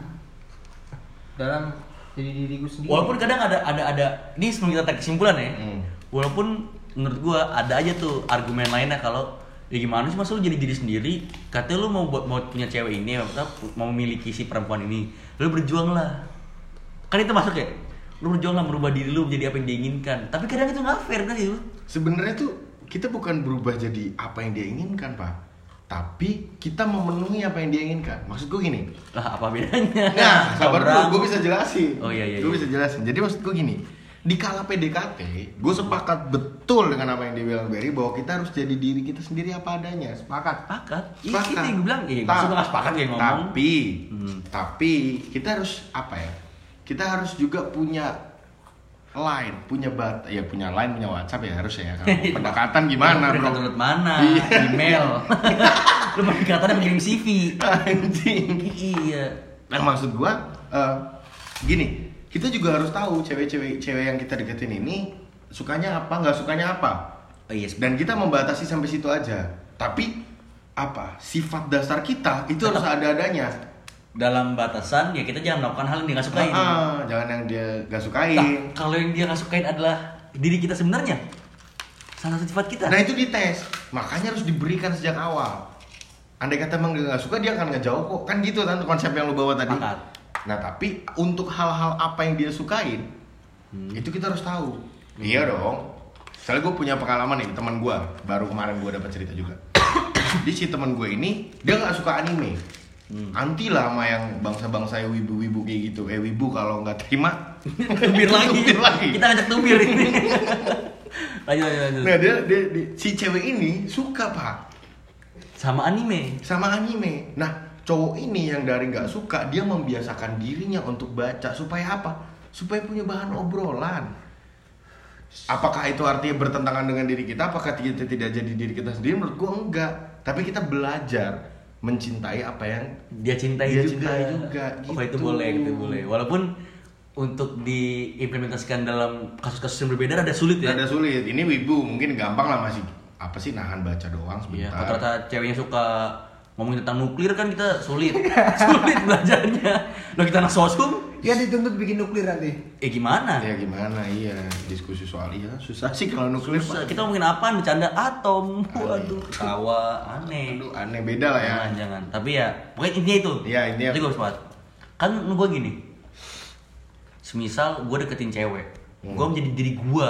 dalam jadi diriku sendiri. Walaupun kadang ada ada ada ini sebelum kita tarik kesimpulan ya. Hmm. Walaupun menurut gua ada aja tuh argumen lainnya kalau ya gimana sih masa lu jadi diri sendiri katanya lu mau buat mau punya cewek ini mau memiliki si perempuan ini lu berjuang lah kan itu masuk ya lu berjuang lah merubah diri lu menjadi apa yang diinginkan tapi kadang itu nggak fair kan itu Sebenarnya tuh kita bukan berubah jadi apa yang dia inginkan, Pak. Tapi kita memenuhi apa yang dia inginkan. Maksud gue gini. lah apa bedanya Nah, sabar dulu, gue bisa jelasin. Oh, iya, iya, Gue iya. bisa jelasin. Jadi maksud gue gini. Di kala PDKT, gue sepakat betul dengan apa yang dia bilang Berry bahwa kita harus jadi diri kita sendiri apa adanya. sepakat. sepakat Iya, Sepakat. itu yang gue bilang iya Ta- nggak sepakat kayak ngomong Tapi, Hmm. tapi kita harus apa ya? Kita harus juga punya line, punya bat, ya punya line, punya WhatsApp ya harus ya. Kalau <laughs> pendekatan gimana, Lu bro? menurut mana <laughs> Iya. email <laughs> lu mau dikatakan mengirim CV Anjing. iya Nah maksud gua eh, gini, kita juga harus tahu cewek-cewek cewek yang kita deketin ini sukanya apa, nggak sukanya apa. oh iya Dan kita membatasi sampai situ aja. Tapi apa sifat dasar kita itu harus <laughs> ada adanya. dalam batasan ya kita jangan melakukan hal yang dia nggak sukain. jangan yang dia gak Nah, sukain. kalau yang dia nggak sukain adalah diri kita sebenarnya, salah satu sifat kita. Nah itu dites, makanya harus diberikan sejak awal. Andai kata emang dia nggak suka dia akan ngejauh kok, kan gitu kan konsep yang lu bawa tadi. Sepakat. Nah tapi untuk hal-hal apa yang dia sukain, Hmm. itu kita harus tahu. Iya dong. Soalnya gue punya pengalaman nih teman gue, baru kemarin gue dapat cerita juga. <coughs> Di si teman gue ini dia nggak suka anime. Hmm. Anti lah sama yang bangsa-bangsa wibu-wibu kayak gitu. Eh wibu kalau nggak terima <laughs> tubir lagi. Tubir lagi. Kita ngajak tubir ini. <laughs> lanjut, lanjut, lanjut. Nah dia, dia, dia- si cewek ini suka pak Sama anime. sama anime. Nah, cowok ini yang dari nggak suka, dia membiasakan dirinya untuk baca supaya apa? Supaya punya bahan obrolan. Apakah itu artinya bertentangan dengan diri kita? Apakah kita tidak jadi diri kita sendiri? Menurut gua enggak. Tapi kita belajar mencintai apa yang Dia cintai Dia juga. cintai juga, Oh, itu gitu. boleh, itu boleh. Walaupun untuk diimplementasikan dalam kasus-kasus yang berbeda ada sulit ya. ada sulit. Ini wibu mungkin gampang lah masih apa sih nahan baca doang sebentar. rata-rata ceweknya suka ngomongin tentang nuklir kan kita sulit. <laughs> sulit belajarnya. Lo kita anak sosum, Dia dituntut bikin nuklir nanti. eh gimana? Ya gimana iya diskusi soal iya susah sih kalau nuklir. Susah. Pak. Kita ngomongin apaan? Bercanda atom. Waduh, ketawa aneh. Aduh, aneh beda lah ya. Jangan, jangan. Tapi ya, pokoknya intinya itu. Iya, intinya. Itu gue sepakat. Kan gue gini. Semisal gue deketin cewek, Hmm. gue menjadi diri gue,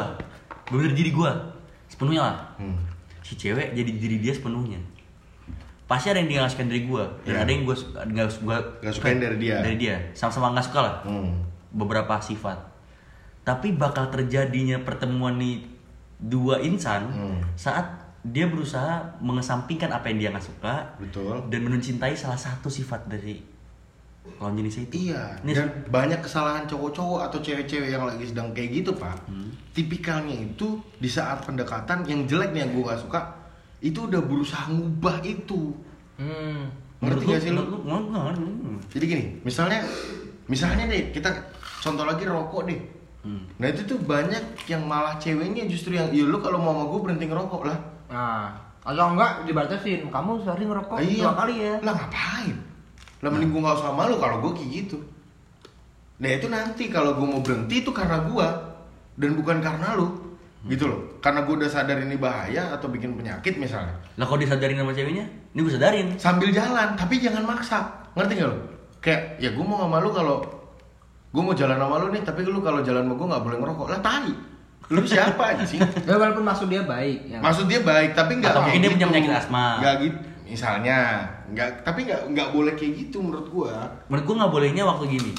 bener diri gue, sepenuhnya lah. Hmm. Si cewek jadi diri dia sepenuhnya. Pasti ada yang dia sukain dari gue, dan Iya. ada yang gue nggak gue Nggak sukain dari dia. Dari dia, sama-sama nggak suka lah. Hmm. Beberapa sifat. Tapi bakal terjadinya pertemuan nih dua insan Hmm. saat dia berusaha mengesampingkan apa yang dia nggak suka Betul. dan mencintai salah satu sifat dari lawan jenisnya itu. Iya, Ini dan banyak kesalahan cowok-cowok atau cewek-cewek yang lagi sedang kayak gitu, Pak. Hmm. Tipikalnya itu di saat pendekatan yang jelek nih yang gue gak suka, itu udah berusaha ngubah itu. Hmm. Ngerti gak sih lu? Jadi gini, misalnya misalnya deh kita contoh lagi rokok deh. Hmm. Nah itu tuh banyak yang malah ceweknya justru yang, iya lu kalau mau sama gue berhenti ngerokok lah. Nah, atau enggak dibatasin. Kamu sehari ngerokok iya. dua kali ya. Lah ngapain? Lah mending gue gak usah sama lu kalau gue kayak gitu. Nah itu nanti kalau gue mau berhenti itu karena gue dan bukan karena lu. Gitu loh. Karena gue udah sadar ini bahaya atau bikin penyakit misalnya. Lah kalau disadarin sama ceweknya, ini gue sadarin. Sambil jalan, tapi jangan maksa. Ngerti gak lo? Kayak ya gue mau sama lu kalau gue mau jalan sama lu nih, tapi lu kalau jalan sama gue nggak boleh ngerokok. Lah tai. Lu siapa sih? <laughs> Ya walaupun maksud dia baik. Ya. Maksud dia baik, tapi nggak Atau mungkin dia gitu. punya penyakit asma. Nggak gitu. Misalnya, nggak, tapi nggak nggak boleh kayak gitu menurut gua. Menurut gue nggak bolehnya waktu gini.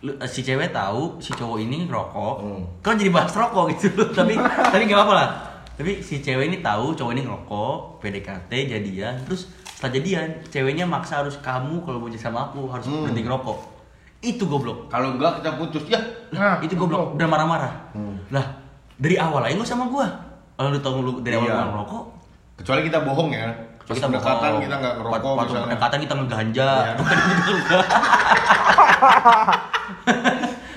Lu- eh, si cewek tahu si cowok ini ngerokok Hmm. kan jadi bahas rokok gitu loh <laughs> tapi tapi nggak apa-apa lah tapi si cewek ini tahu cowok ini ngerokok PDKT jadian terus setelah jadian ceweknya maksa harus kamu kalau mau jadi sama aku harus Hmm. berhenti ngerokok itu goblok Kalau enggak kita putus. Ya. Nah, itu goblok udah marah-marah Hmm. lah dari awal aja nggak sama gua kalau lu tahu lu dari awal Iya. ngerokok Kecuali kita bohong ya. Kecuali kita pendekatan kita nggak ngerokok Waktu misalnya. pendekatan kita ngeganja Iya. <laughs>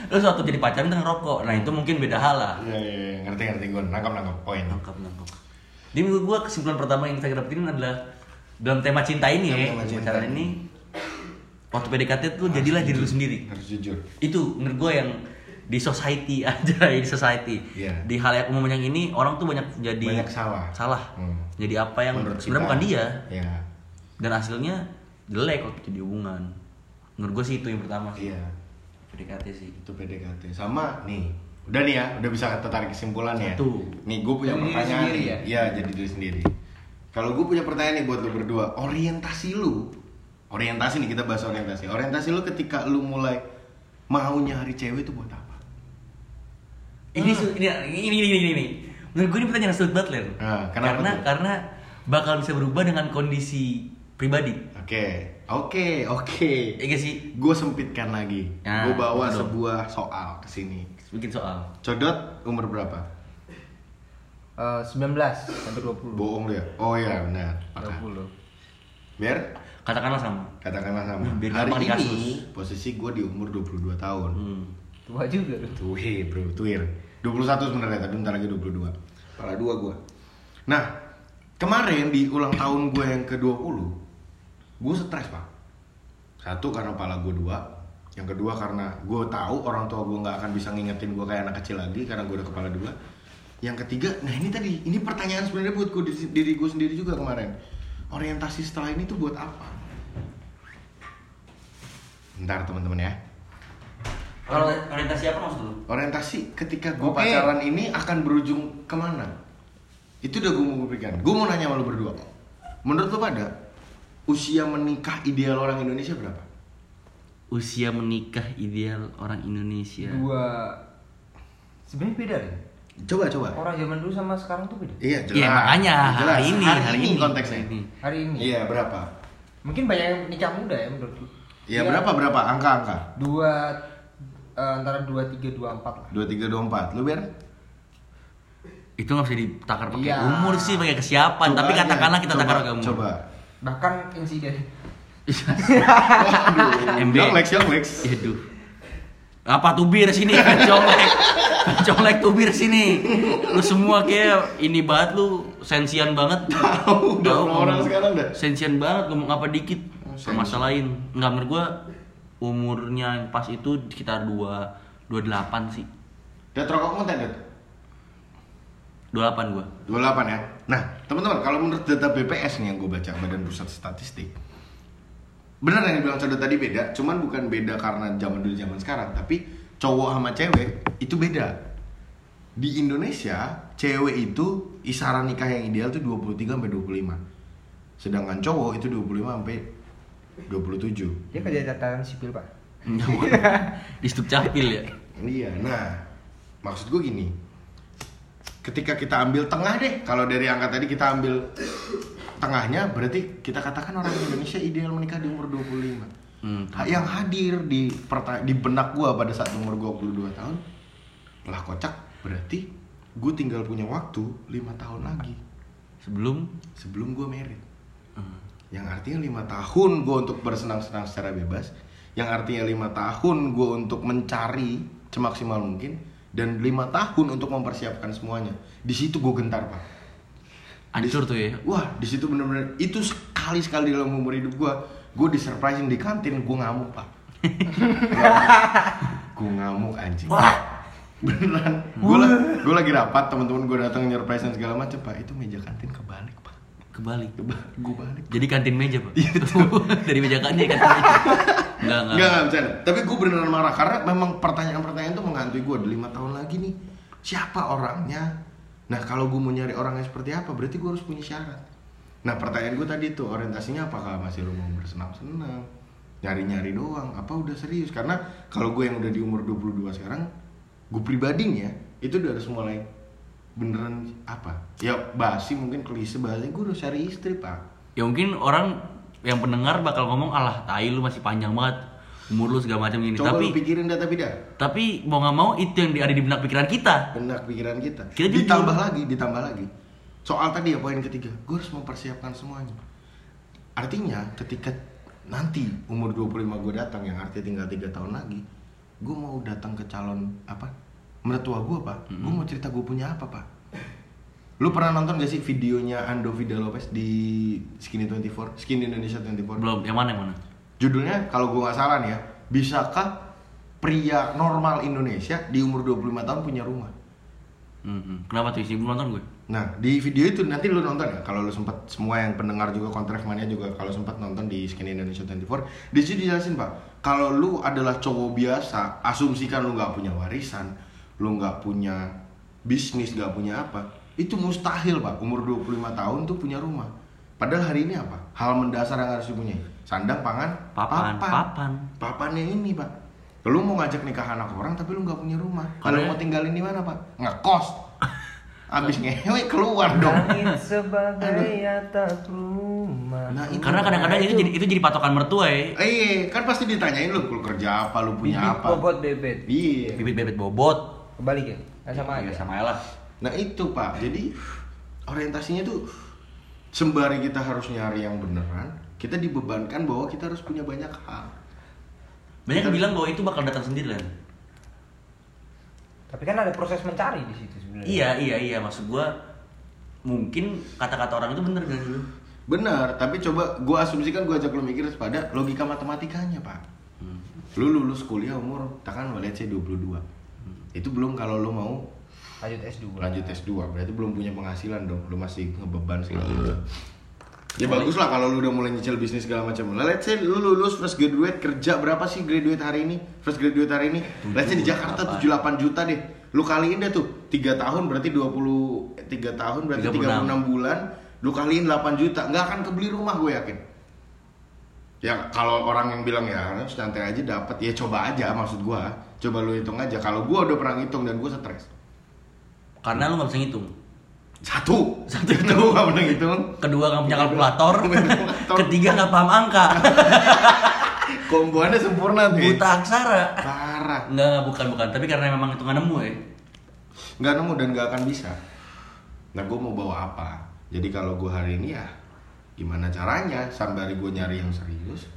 terus waktu jadi pacaran kita ngerokok nah itu mungkin beda hal lah Iya, iya, iya. ngerti ngerti gue nangkap nangkap poin. nangkap nangkap jadi menurut gua kesimpulan pertama yang kita dapetin adalah dalam tema cinta ini Dalam ya pacaran ini waktu PDKT tuh jadilah diri lu sendiri Harus jujur. itu menurut gue yang di society <laughs> aja ya di society Iya. di hal yang umum yang ini orang tuh banyak jadi Banyak salah. salah Hmm. jadi apa yang Menurut sebenarnya bukan dia Iya. dan hasilnya jelek waktu jadi hubungan menurut gue sih itu yang pertama sih Iya. PDKT sih Itu PDKT. Sama nih. Udah nih ya, udah bisa kita tarik kesimpulan ya. Satu. Nih gue punya Jadi pertanyaan sendiri nih. ya? Iya, jadi diri sendiri. Kalau gue punya pertanyaan nih buat lu berdua, orientasi lu, orientasi nih kita bahas orientasi. Orientasi lu ketika lu mulai mau nyari cewek itu buat apa? ini su- ini ini ini ini, ini. menurut gue ini pertanyaan sulit banget Len. Ah, kenapa karena tuh? karena bakal bisa berubah dengan kondisi pribadi Oke, oke, oke. Iya gak sih Gue sempitkan lagi. Nah, gue bawa betul. sebuah soal ke sini. bikin soal Codot umur berapa? Eh, 19 sampai 20. Bohong ya? Oh iya benar. Maka. 20. Biar katakanlah sama katakanlah sama. Biar Hari ini dikasus. posisi gue di umur 22 tahun. hmm. Tua juga lu. Tuh, bro, tuir. 21 sebenarnya, tapi bentar lagi 22. Pala dua gue. Nah, kemarin di ulang tahun gue yang ke-20, gue stres, Pak. Satu karena pala gue dua, yang kedua karena gue tahu orang tua gue nggak akan bisa ngingetin gue kayak anak kecil lagi karena gue udah kepala dua. Yang ketiga, nah ini tadi, ini pertanyaan sebenarnya buat gue diri gue sendiri juga kemarin. Orientasi setelah ini tuh buat apa? Bentar teman-teman ya. Kalau orientasi apa maksud lu? orientasi ketika gue Oke. pacaran ini akan berujung ke mana itu udah gue mau berikan gue mau nanya sama lu berdua menurut lu pada usia menikah ideal orang Indonesia berapa Usia menikah ideal orang Indonesia. Dua sebenarnya beda deh. coba coba Orang zaman dulu sama sekarang tuh beda. iya jelas Iya makanya jelas. hari ini, hari, hari ini konteksnya hari ini. Hari ini. iya berapa Mungkin banyak yang nikah muda ya menurutku. iya berapa berapa angka angka Dua eh, antara 23 24 lah. dua tiga dua empat lu biar Itu nggak bisa ditakar pakai Iya. umur sih, pakai kesiapan. Coba Tapi aja. katakanlah kita Coba, takar pakai umur. coba Bahkan insiden <laughs> MB. Young Lex, Young Lex. Aduh. Apa tubir sini? Conglek. Conglek tubir sini. Lu semua kayak ini banget lu sensian banget. <laughs> Tahu, udah ngomong- sekarang dah. Sensian banget ngomong apa dikit. Permasalahin. Enggak menurut gua umurnya yang pas itu sekitar 2 28 sih. udah rokok konten? 28 gua. 28 ya. Nah, teman-teman, kalau menurut data BPS nih yang gue baca Badan Pusat Statistik, benar yang dibilang Codot tadi beda, cuman bukan beda karena zaman dulu zaman sekarang, tapi cowok sama cewek itu beda. Di Indonesia, cewek itu isaran nikah yang ideal tuh 23 sampai 25. Sedangkan cowok itu 25 sampai 27. dia kerja catatan sipil pak. <laughs> Di stuk capil ya. Iya, nah maksud gue gini, ketika kita ambil tengah deh, kalau dari angka tadi kita ambil tengahnya, berarti kita katakan orang Indonesia ideal menikah di umur 25. Hmm. Yang hadir di di benak gue pada saat umur 22 tahun, lah kocak, berarti gue tinggal punya waktu 5 tahun lagi Sebelum sebelum gue merit. hmm. Yang artinya lima tahun gue untuk bersenang-senang secara bebas, yang artinya lima tahun gue untuk mencari semaksimal mungkin, dan lima tahun untuk mempersiapkan semuanya. Di situ gue gentar pak. hancur tuh ya. Wah, di situ bener-bener itu sekali sekali dalam umur hidup gue, gue di surprising di kantin gue ngamuk pak. <laughs> gue ngamuk anjing. Beneran. Gue gue lagi rapat teman-teman gue datang nyurprisein segala macam pak. Itu meja kantin kebalik pak. Kebalik. Gue balik. Jadi kantin meja, Pak. Iya, <laughs> Dari meja kantin kantin meja. Enggak, enggak. Enggak, enggak bercanda. Tapi gue beneran marah karena memang pertanyaan-pertanyaan itu menghantui gue. Udah lima tahun lagi nih, siapa orangnya? Nah kalau gue mau nyari orangnya seperti apa, berarti gue harus punya syarat. Nah pertanyaan gue tadi tuh orientasinya apakah masih lo mau bersenang-senang, nyari-nyari doang apa udah serius karena kalau gue yang udah di umur 22 sekarang gue pribadinya itu udah harus mulai beneran apa ya basi mungkin klise bahasanya gue udah cari istri pak Ya mungkin orang yang pendengar bakal ngomong alah tai lu masih panjang banget umur lu segala macam gini. coba tapi lu pikirin dah tapi dah tapi mau nggak mau itu yang ada di benak pikiran kita. benak pikiran kita. Kita ditambah lagi, ditambah lagi. Soal tadi ya poin ketiga, gue harus mempersiapkan semuanya. Artinya ketika nanti umur 25 gue datang yang artinya tinggal tiga tahun lagi, gue mau datang ke calon apa? Mertua gue pak, gue mau cerita gue punya apa pak? Lu pernah nonton gak sih videonya Ando Vida Lopez di Skinny 24, Skinny Indonesia 24? Belum, yang mana yang mana? Judulnya kalau gue nggak salah nih ya, bisakah pria normal Indonesia di umur 25 tahun punya rumah? Hmm. Kenapa tuh sih belum nonton gue? Nah di video itu nanti lu nonton ya kalau lu sempat semua yang pendengar juga kontraf mania juga kalau sempat nonton di Skin Indonesia 24 di situ dijelasin pak kalau lu adalah cowok biasa asumsikan lu nggak punya warisan lu nggak punya bisnis nggak punya apa itu mustahil pak umur 25 tahun tuh punya rumah padahal hari ini apa hal mendasar yang harus dipunyai sandang pangan Papan, papan. papannya ini pak lu mau ngajak nikah anak orang tapi lu nggak punya rumah kalau Karena- mau tinggalin di mana pak ngekos <laughs> abis ngewe keluar dong Langit sebagai atap rumah. Nah, itu. Karena kadang-kadang itu jadi itu jadi patokan mertua ya. eh kan pasti ditanyain lu lu kerja apa lu punya Bibit apa bobot bebet. iya Bibit bebet bobot. Kebalik ya? Kan sama Ya, aja. sama lah. nah itu pak jadi orientasinya tuh sembari kita harus nyari yang beneran kita dibebankan bahwa kita harus punya banyak hal Banyak yang bilang bahwa itu bakal datang sendiri kan. Tapi kan ada proses mencari di situ sebenarnya. Iya, iya, iya. Maksud gua mungkin kata-kata orang itu bener kan dulu. benar tapi coba gua asumsikan gua ajak lu mikir pada logika matematikanya pak Hmm. lu lulus kuliah umur takkan let's say 22 itu belum kalau lu mau Lanjut S2. lanjut S2 berarti belum punya penghasilan dong. Lu masih ngebeban segala macam. Ya bagus lah kalau lu udah mulai nyicil bisnis segala macam. Lah let's say lu lulus fresh graduate kerja berapa sih graduate hari ini? Fresh graduate hari ini? Let's say di Jakarta 78 juta deh. Lu kaliin deh tuh. 3 tahun berarti 20 3 tahun berarti 36. 36 bulan. Lu kaliin 8 juta. Nggak akan kebeli rumah gue yakin. Ya kalau orang yang bilang ya santai aja dapat ya coba aja maksud gua. Coba lu hitung aja. Kalau gua udah pernah hitung dan gua stres Karena lu nggak bisa ngitung. satu Satu itu gua pernah hitung Kedua nggak punya kalkulator. Ketiga nggak paham angka. <laughs> komboannya sempurna tuh Buta aksara. parah Enggak, enggak, bukan, bukan. Tapi karena memang itu nggak nemu ya. nggak nemu dan nggak akan bisa nah gua mau bawa apa jadi kalau gua hari ini ya gimana caranya sembari gua nyari yang serius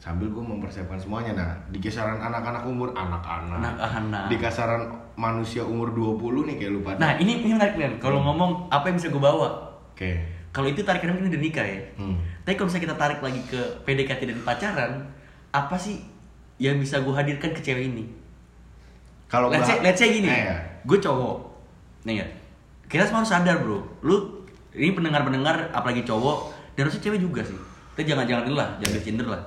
sambil gue mempersiapkan semuanya nah di kisaran anak-anak umur anak-anak Anak-anak. di kasaran manusia umur 20 nih kayak lu pada Nah, ini ini menarik kan. Kalau ngomong apa yang bisa gue bawa? oke Kalau itu tarikannya mungkin udah nikah ya. Hmm. Tapi kalau misalnya kita tarik lagi ke PDKT dan pacaran, apa sih yang bisa gue hadirkan ke cewek ini? Kalau let's gua- let's say gini, Eh, ya. gue cowok, nih ya, kita semua harus sadar bro, lu ini pendengar-pendengar apalagi cowok dan harusnya cewek juga sih. Kita jangan jangan lah, jangan bercinder lah.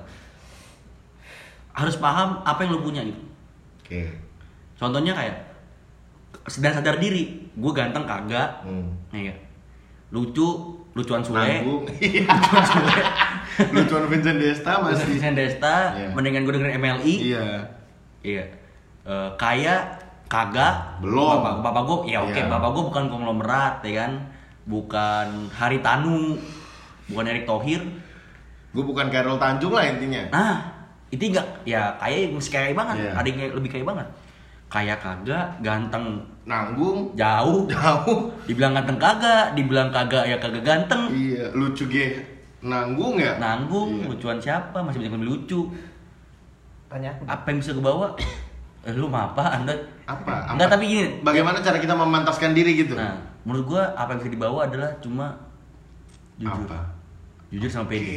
Harus paham apa yang lu punya gitu. Oke. Contohnya kayak sedang sadar diri, gue ganteng kagak, Hmm. nih ya, lucu, lucuan sule, <laughs> lucuan sule, <laughs> Lucuan Vincent Desta masih. Vincent Desta, Iya. mendingan gue dengerin MLI, Iya. Iya. Eh, kaya kagak Belum. Bapak, bapak gue ya oke, Iya. bapak gue bukan konglomerat ya kan. Bukan Haritanu, bukan Erick Thohir. Gue bukan Carol Tanjung lah intinya. Nah, itu enggak ya kaya masih kaya banget. Iya. Ada yang kayak- lebih kaya banget. Kaya kagak, ganteng Nanggung. jauh. <laughs> Jauh. Dibilang ganteng kagak, dibilang kagak ya kagak ganteng. Iya, lucu ge. Nanggung ya? Nanggung, Iya. lucuan siapa? Masih banyak yang lebih lucu. Tanya aku. Apa yang bisa gue bawa? <coughs> Eh, lu mah apa? Anda Apa? Enggak, tapi gini. Bagaimana cara kita memantaskan diri gitu? Nah, menurut gua apa yang bisa dibawa adalah cuma jujur. Apa? Jujur sama Oke. pede.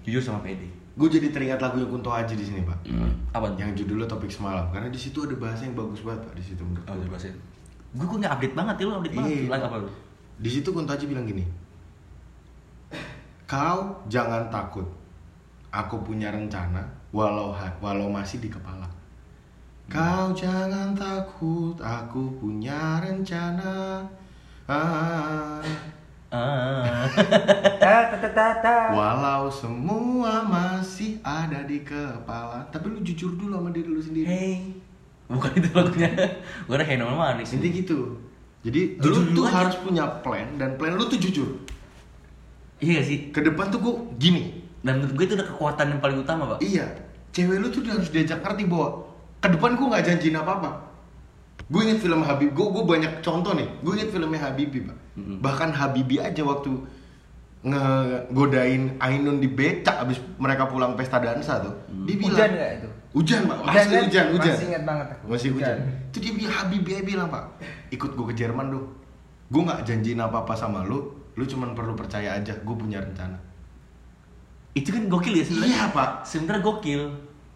Jujur sama pede. Gue jadi teringat lagu yang Kunto Aji di sini, Pak. Apa tuh? Yang judulnya Topik Semalam. Karena di situ ada bahasa yang bagus banget, Pak, di situ menurut Oh, sih. Gua gua nggak update banget ya, lu update banget. Iya. Lagu apa lu? Di situ Kunto Aji bilang gini. Kau jangan takut. Aku punya rencana walau walau masih di kepala. Kau jangan takut, aku punya rencana. Ah. Ah. <laughs> Walau semua masih ada di kepala Tapi lu jujur dulu sama diri lu sendiri Hey. Bukan itu lagunya. Gue ada hey normal manis. Intinya gitu Jadi Jujur lu tuh aja. harus punya plan Dan plan lu tuh jujur Iya gak sih? Ke depan tuh gue gini Dan menurut gue itu udah kekuatan yang paling utama, Pak. Iya Cewek lu tuh harus diajak ngerti bahwa Ke depan gue gak janjiin apa-apa Gue inget film Habib Gue gue banyak contoh nih Gue inget filmnya Habibie pak Mm-mm. Bahkan Habibie aja waktu ngegodain Ainun di becak abis mereka pulang pesta dansa tuh dia bilang Hujan nggak itu? hujan pak Hujan masih kan? hujan hujan Masih ingat banget aku. masih hujan. itu dia bilang Habibie bilang pak ikut gue ke Jerman dong gue nggak janjiin apa apa sama lu lu cuman perlu percaya aja gue punya rencana Itu kan gokil ya sebenarnya. Iya, Pak. Sebenarnya gokil.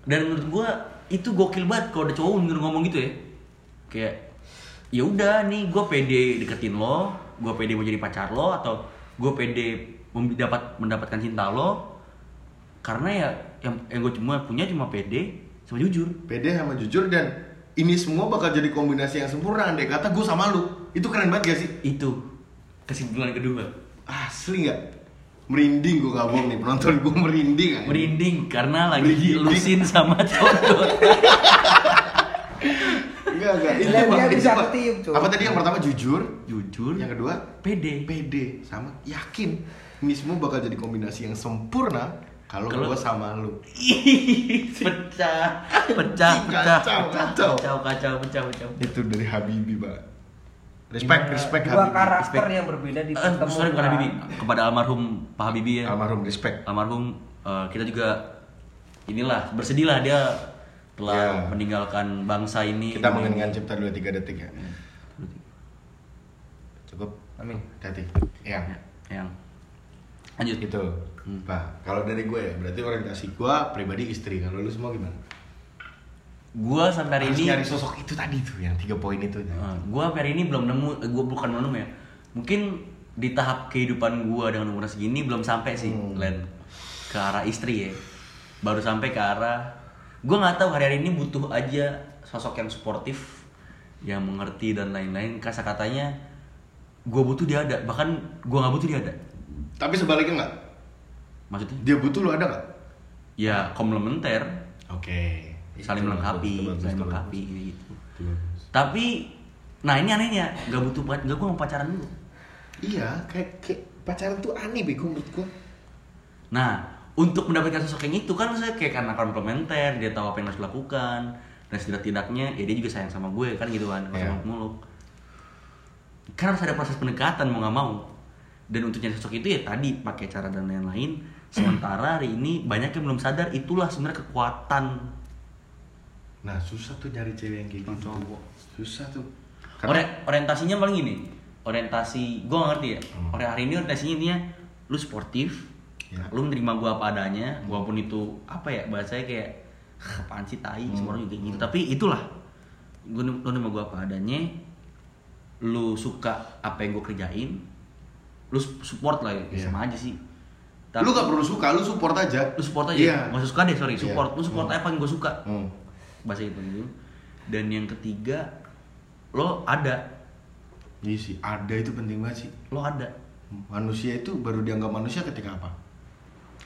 Dan menurut gue itu gokil banget kalau ada cowok bener ngomong gitu ya. Kayak ya udah nih gue pede deketin lo, gue pede mau jadi pacar lo atau gue pede dapat mendapatkan cinta lo karena ya yang yang gue cuma punya cuma pede sama jujur. Pede sama jujur dan ini semua bakal jadi kombinasi yang sempurna andai kata gue sama lu. Itu keren banget gak sih? Itu kesimpulan kedua. Asli nggak merinding gue gak bohong nih penonton gue merinding aja. merinding karena lagi Merinding. lusin sama <laughs> cowok. Enggak enggak. Itu Dia- dia itu, bisa ketiup, apa? tadi yang pertama? Jujur? Jujur. Yang kedua? Pede pede sama? Yakin ini semua bakal jadi kombinasi yang sempurna kalau gue sama lu. Pecah pecah. Pecah Kacau, pecah, kacau. kacau. Kacau pecah pecah itu dari Habibie pak. Respect Gimana? respect Dua Habibie karakter Respect. yang berbeda di Eh, sorry bukan. Habibie kepada almarhum Pak Habibie ya. Almarhum respect. Almarhum eh, kita juga inilah bersedihlah dia telah Ya. meninggalkan bangsa ini. Kita mengeningkan cipta 23 detik ya. Cukup? Amin. hati ya yang lanjut. Gitu pak kalau dari gue ya berarti orientasi gue pribadi istri. Kalau lu semua gimana? Gua sampai hari harus ini nyari sosok itu tadi tuh yang tiga poin itu Eh, gua sampai hari ini belum nemu eh, gua bukan belum nemu ya. Mungkin di tahap kehidupan gua dengan umur segini belum sampai sih Hmm. Len. Ke arah istri ya. Baru sampai ke arah gua nggak tahu hari-hari ini butuh aja sosok yang suportif yang mengerti dan lain-lain. Kasa katanya gua butuh dia ada. Bahkan gua nggak butuh dia ada tapi sebaliknya nggak? Maksudnya? Dia butuh lu ada nggak? Ya komplementer. Oke. Saling Itu melengkapi saling melengkapi gitu. Tapi nah ini anehnya nggak butuh buat nggak gua mau pacaran dulu. Iya kayak, kayak pacaran tuh aneh bego menurut gue Nah, untuk mendapatkan sosok yang itu kan saya kayak karena komplementer, dia tahu apa yang harus dilakukan dan setidak-tidaknya ya dia juga sayang sama gue kan gitu kan, Iya. sama muluk. Kan harus ada proses pendekatan mau nggak mau. Dan untuk nyari sosok itu ya tadi pakai cara dan lain-lain. Sementara hari ini banyak yang belum sadar itulah sebenarnya kekuatan nah susah tuh nyari cewek yang kayak gitu cowok. susah tuh Ori- orientasinya paling gini. Orientasi, gue gak ngerti ya. Hmm. Ori hari ini orientasinya intinya lu sportif, Ya. lu menerima gua apa adanya, walaupun itu apa ya bahasanya kayak apaan sih tai, Hmm. semua orang juga gitu. Tapi itulah, gua lu nerima gua apa adanya, lu suka apa yang gua kerjain, lu support lah ya, Iya. sama aja sih. lu gak perlu suka lu support aja. Lu support aja, nggak usah suka deh sorry, Iya. support, lu support Hmm. apa yang gua suka, hmm. bahasa itu gitu. Dan yang ketiga, lo ada, iya sih ada itu penting banget sih. Lo ada, manusia itu baru dianggap manusia ketika apa?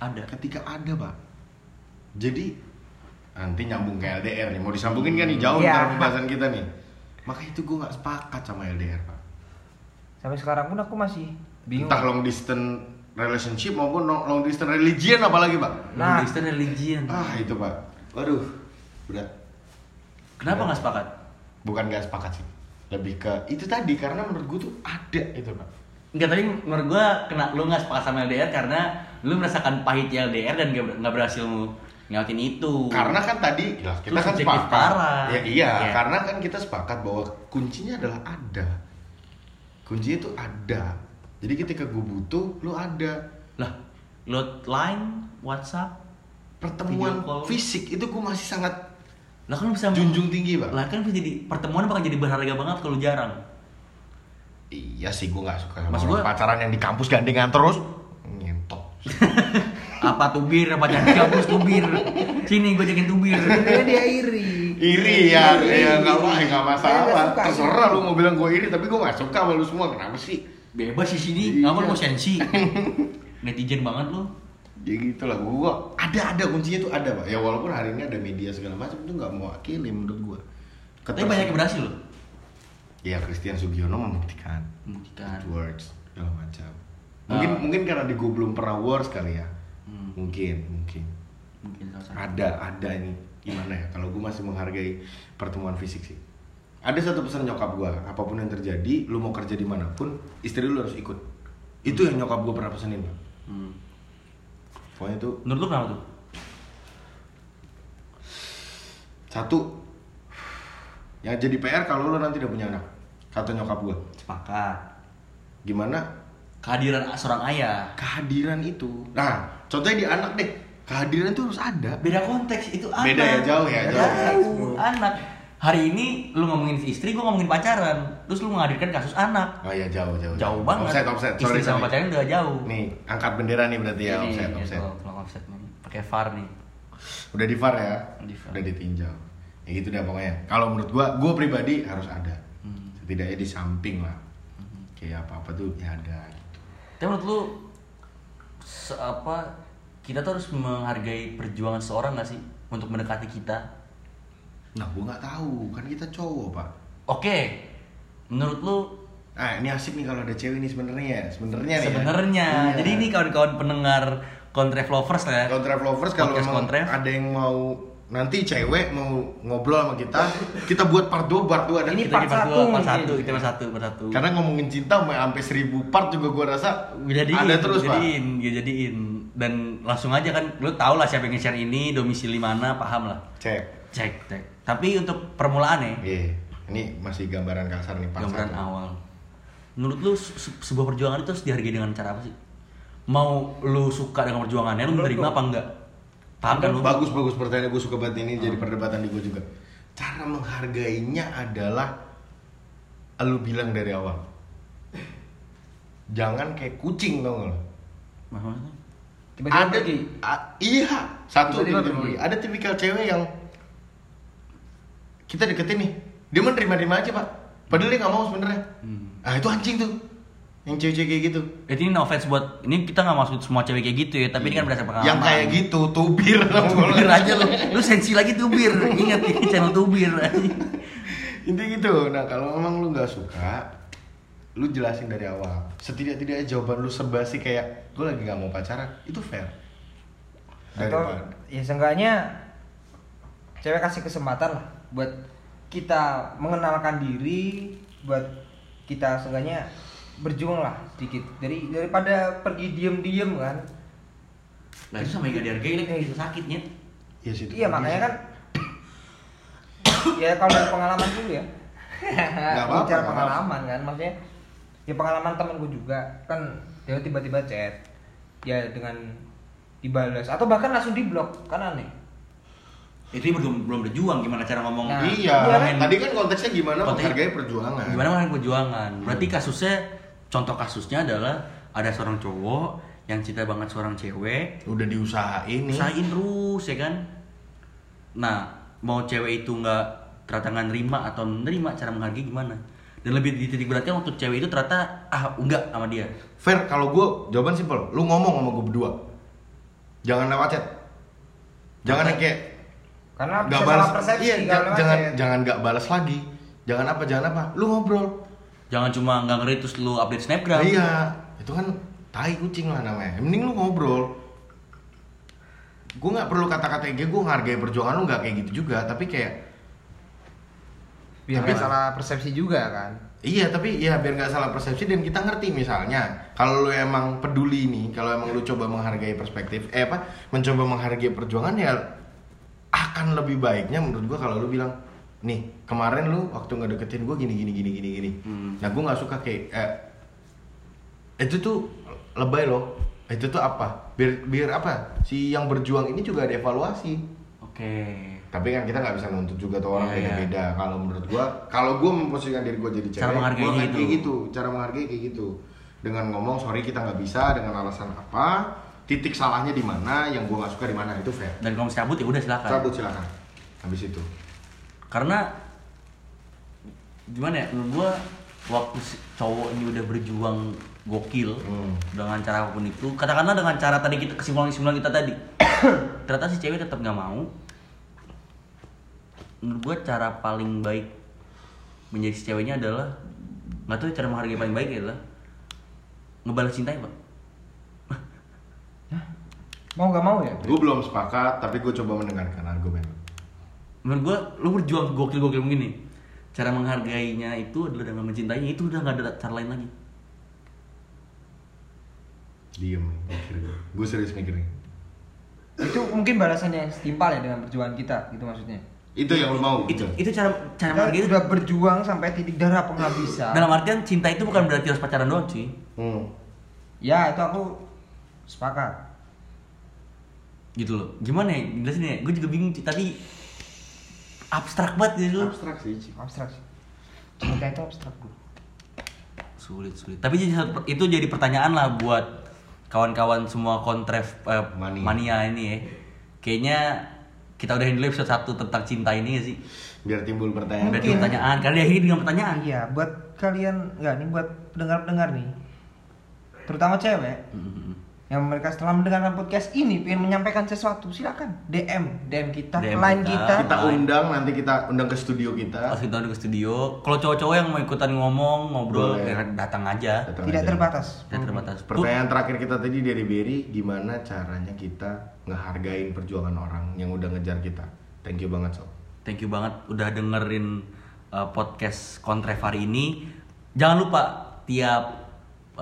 Ada. ketika ada pak. Jadi nanti nyambung ke LDR nih. Mau disambungin kan nih? Jauh ntar pembahasan kita nih. Maka itu gue nggak sepakat sama LDR pak. Sampai sekarang pun aku masih bingung. entah long distance relationship maupun long long distance religion apalagi pak Nah. Nah, Kristen religion. ah itu pak waduh berat Kenapa nggak sepakat? bukan nggak sepakat sih lebih ke itu tadi karena menurut gue tuh ada itu pak Enggak tadi menurut gua kena lu nggak sepakat sama LDR karena lu merasakan pahitnya LDR dan nggak nggak berhasil ngelakuin itu. karena kan tadi ya, kita kan sepakat parah. ya iya Iya. karena kan kita sepakat bahwa kuncinya adalah ada kuncinya itu ada jadi ketika gue butuh lu ada lah, load line, WhatsApp, pertemuan Video call. fisik itu gue masih sangat lah kan lu bisa junjung tinggi pak Lah kan bisa jadi pertemuan bakal jadi berharga banget kalau jarang. iya sih gue nggak suka sama gua- pacaran yang di kampus gandengan terus ngentot <laughs> apa tubir apa jadi kampus tubir. Sini gue jakin tubir. Sebenarnya dia iri. iri ya Iri. ya nggak apa nggak Saya masalah terserah lu mau bilang gue iri tapi gue nggak suka sama lu semua kenapa sih Bebas di sini, Iya. nggak mau sensi. <laughs> netizen banget lu. Ya gitu lah gua ada ada kuncinya tuh ada pak. Ya walaupun hari ini ada media segala macam itu nggak mewakili menurut gua. Tapi banyak yang berhasil loh. Ya Christian Sugiono membuktikan. Membuktikan. Words segala macam. Mungkin Ah. mungkin karena di gua belum pernah wars kali ya. Hmm, mungkin mungkin. Mungkin ada ada ini. Gimana ya? Kalau gua masih menghargai pertemuan fisik sih ada satu pesan nyokap gua apa pun yang terjadi lu mau kerja di mana pun istri lu harus ikut itu yang nyokap gua pernah pesenin pak Hmm. pokoknya tuh menurut lu kenapa tuh Satu, yang jadi PR kalau lo nanti udah punya anak, kata nyokap gue. sepakat Gimana kehadiran seorang ayah kehadiran itu? Nah, contohnya di anak deh, kehadiran itu harus ada. beda konteks itu anak Beda ya, jauh ya, jauh. konteks, anak hari ini lu ngomongin istri gua ngomongin pacaran terus lu menghadirkan kasus anak Oh iya jauh jauh. jauh banget Offset offset. istri Sorry, sama sorry. pacarnya udah jauh Nih, angkat bendera nih berarti ya Ini, offset gitu, offset. kalau offset nih pakai VAR nih Udah di VAR ya? Di VAR. Udah ditinjau. Ya gitu deh pokoknya. Kalau menurut gua, gua pribadi harus ada. Hmm. Setidaknya di samping lah. Kayak apa-apa tuh ya ada gitu. tapi menurut lu apa kita tuh harus menghargai perjuangan seorang gak sih untuk mendekati kita Nah, gua nggak tahu, kan kita cowok, Pak. oke menurut lu Ah, ini asik nih kalau ada cewek nih sebenarnya ya. Sebenarnya nih. ya. sebenarnya Iya. jadi ini kawan-kawan pendengar Kontref Lovers lah ya Kontraf lovers kalau Kontraf. ada yang mau nanti cewek mau ngobrol sama kita, kita buat part 2, part 2 ada. Ini kita part part satu dua, part mungkin. satu kita part satu part satu Karena ngomongin cinta sampai sampai seribu part juga gua rasa jadiin, ada terus, Pak. jadiin, ya jadiin dan langsung aja kan lu tau lah siapa yang nge-share ini domisili mana paham lah Cek. cek cek tapi untuk permulaan ya Iya. Ini masih gambaran kasar nih part gambaran awal menurut lu se- se- sebuah perjuangan itu harus dihargai dengan cara apa sih mau lu suka dengan perjuangannya lu menerima apa enggak paham kan lu Bagus bagus pertanyaan gue suka banget ini jadi perdebatan di gue juga. Cara menghargainya adalah lu bilang dari awal. Jangan kayak kucing tau gak lo? Maksudnya? Ada a- iya satu pergi. ada tipikal cewek yang kita deketin nih. Dia mah terima-terima aja pak. Padahal dia nggak mau sebenarnya. Hmm. ah itu anjing tuh. Yang cewek-cewek kayak gitu. Jadi ini no offense buat ini kita nggak maksud semua cewek kayak gitu ya, tapi ini kan berdasarkan pengalaman. yang kayak gitu tubir. <laughs> Tubir aja lu. Lu sensi lagi tubir. <laughs> Ingat ini channel tubir. <laughs> intinya gitu. Nah kalau memang lu nggak suka lu jelasin dari awal. Setidak-tidaknya jawaban lu sebasi kayak gue lagi nggak mau pacaran. Itu fair. Atau Daripada- ya seenggaknya cewek kasih kesempatan lah buat kita mengenalkan diri buat kita seenggaknya berjuang lah sedikit. Dari daripada pergi diem-diem kan. Nah itu sama yang gak dihargai lah kayak gitu sakitnya. Iya sih, itu iya makanya sih. kan ya kalau dari pengalaman dulu ya. Nggak apa-apa, bicara pengalaman kan maksudnya ya pengalaman temen gue juga. Kan dia tiba-tiba chat ya dengan dibalas atau bahkan langsung diblok kan aneh Itu belum belum berjuang gimana cara ngomong. Nah, iya, iya. tadi kan konteksnya gimana Konteks- menghargai perjuangan Gimana menghargai perjuangan? Berarti kasusnya contoh kasusnya adalah ada seorang cowok yang cinta banget seorang cewek, udah diusahain nih usahain terus ya kan. Nah, mau cewek itu nggak ternyata nggak nerima atau menerima cara menghargai gimana? Dan lebih dititik beratnya waktu cewek itu ternyata ah enggak sama dia. fair kalau gue jawaban simpel lu ngomong sama gue berdua jangan lewat chat jangan yang kayak karena nggak bisa balas salah persepsi iya, jangan lewat jangan nggak balas lagi. Jangan apa jangan apa. Lu ngobrol. Jangan cuma nggak ngeri terus lu update snapgram. iya itu kan tai kucing lah namanya. Mending lu ngobrol. Gue nggak perlu kata-kata gue gue ngargai perjuangan lu nggak kayak gitu juga. Tapi kayak biar Tapi- nggak salah persepsi juga kan? Iya tapi ya biar nggak salah persepsi dan kita ngerti misalnya. Kalau lu emang peduli nih kalau emang lu coba menghargai perspektif eh apa? Mencoba menghargai perjuangan ya akan lebih baiknya menurut gua kalau lu bilang nih kemarin lu waktu ngedeketin gua gini gini gini gini gini. Hmm. nah gua nggak suka kayak eh, itu tuh lebay loh. Itu tuh apa? Biar biar apa? Si yang berjuang ini juga ada evaluasi. Oke. tapi kan kita nggak bisa nuntut juga tuh orang Iya, iya. beda-beda. Kalau menurut gua kalau gua memposisikan diri gua jadi cewek Cara gua akan gitu. kayak gitu. Cara menghargai kayak gitu. Dengan ngomong sorry kita nggak bisa. Dengan alasan apa titik salahnya di mana yang gua nggak suka di mana itu fair Dan kalau mau cabut ya udah silakan. cabut silakan habis itu Karena gimana ya? Menurut gua waktu cowok ini udah berjuang gokil Hmm. dengan cara apa pun itu katakanlah dengan cara tadi kita kesimpulan kesimpulan kita tadi <coughs> ternyata si cewek tetap nggak mau menurut gue cara paling baik menjadi si ceweknya adalah nggak tahu cara menghargai paling baik adalah ngebalas cintanya pak Mau gak mau ya? Gue belum sepakat, tapi gue coba mendengarkan argumen. menurut gue lu berjuang gokil gokil begini cara menghargainya itu adalah dengan mencintainya itu udah nggak ada cara lain lagi Diem nih, mikir gue. Gue serius mikirnya. Itu mungkin balasannya yang setimpal ya dengan perjuangan kita, gitu maksudnya. Itu yang lu mau. itu gitu? itu cara cara menghargai itu udah berjuang sampai titik darah penghabisan. dalam artian cinta itu bukan berarti harus pacaran doang cuy Hmm. Ya, itu aku sepakat. Gitu loh gimana ya jelasin ya gue juga bingung cuy tapi abstrak banget ya lu Abstrak sih. Abstrak sih. Cinta itu abstrak, Bro. sulit sulit tapi jadi- itu jadi pertanyaan lah buat kawan-kawan semua kontref eh, Mania. mania. ini ya kayaknya kita udahin dulu episode 1 tentang cinta ini ya sih Biar timbul pertanyaan. berarti Mungkin. pertanyaan karena diakhiri dengan pertanyaan Iya, buat kalian nggak nih buat pendengar-pendengar nih, terutama cewek Mm-mm. Yang mereka setelah mendengarkan podcast ini pengen menyampaikan sesuatu, silakan DM, DM kita, DM line kita. kita. Kita undang, nanti kita undang ke studio kita. Pas kita udah ke studio, kalau cowok-cowok yang mau ikutan ngomong, ngobrol, Boleh. ya datang aja. Datang Tidak aja. terbatas. Tidak terbatas. Bu, Pertanyaan terakhir kita tadi dari Berry, gimana caranya kita ngehargain perjuangan orang yang udah ngejar kita? Thank you banget sob. thank you banget udah dengerin uh, podcast Kontrev hari ini. Jangan lupa tiap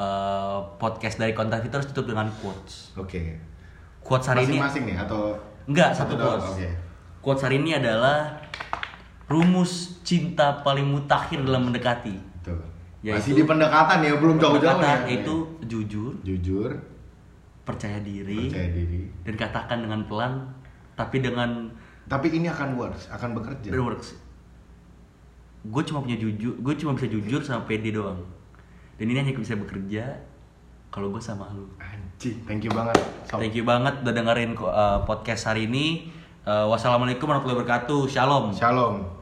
uh, podcast dari Kontrev itu harus tutup dengan quotes. Oke. Quotes hari ini Masing-masing nih atau enggak satu doang? quotes. Oke. Quotes hari ini adalah rumus cinta paling mutakhir dalam mendekati. Tuh. Yaitu- Masih di pendekatan ya, belum jauh-jauh Pendekatan ya. itu jujur, jujur, percaya diri, percaya diri. dan katakan dengan pelan, tapi dengan Tapi ini akan works, akan bekerja. berworks gue cuma punya jujur gue cuma bisa jujur sama pede doang dan ini hanya bisa bekerja kalau gue sama lu Anjing, thank you banget. Sob. thank you banget udah dengerin uh, podcast hari ini Uh, wassalamualaikum warahmatullahi wabarakatuh shalom Shalom.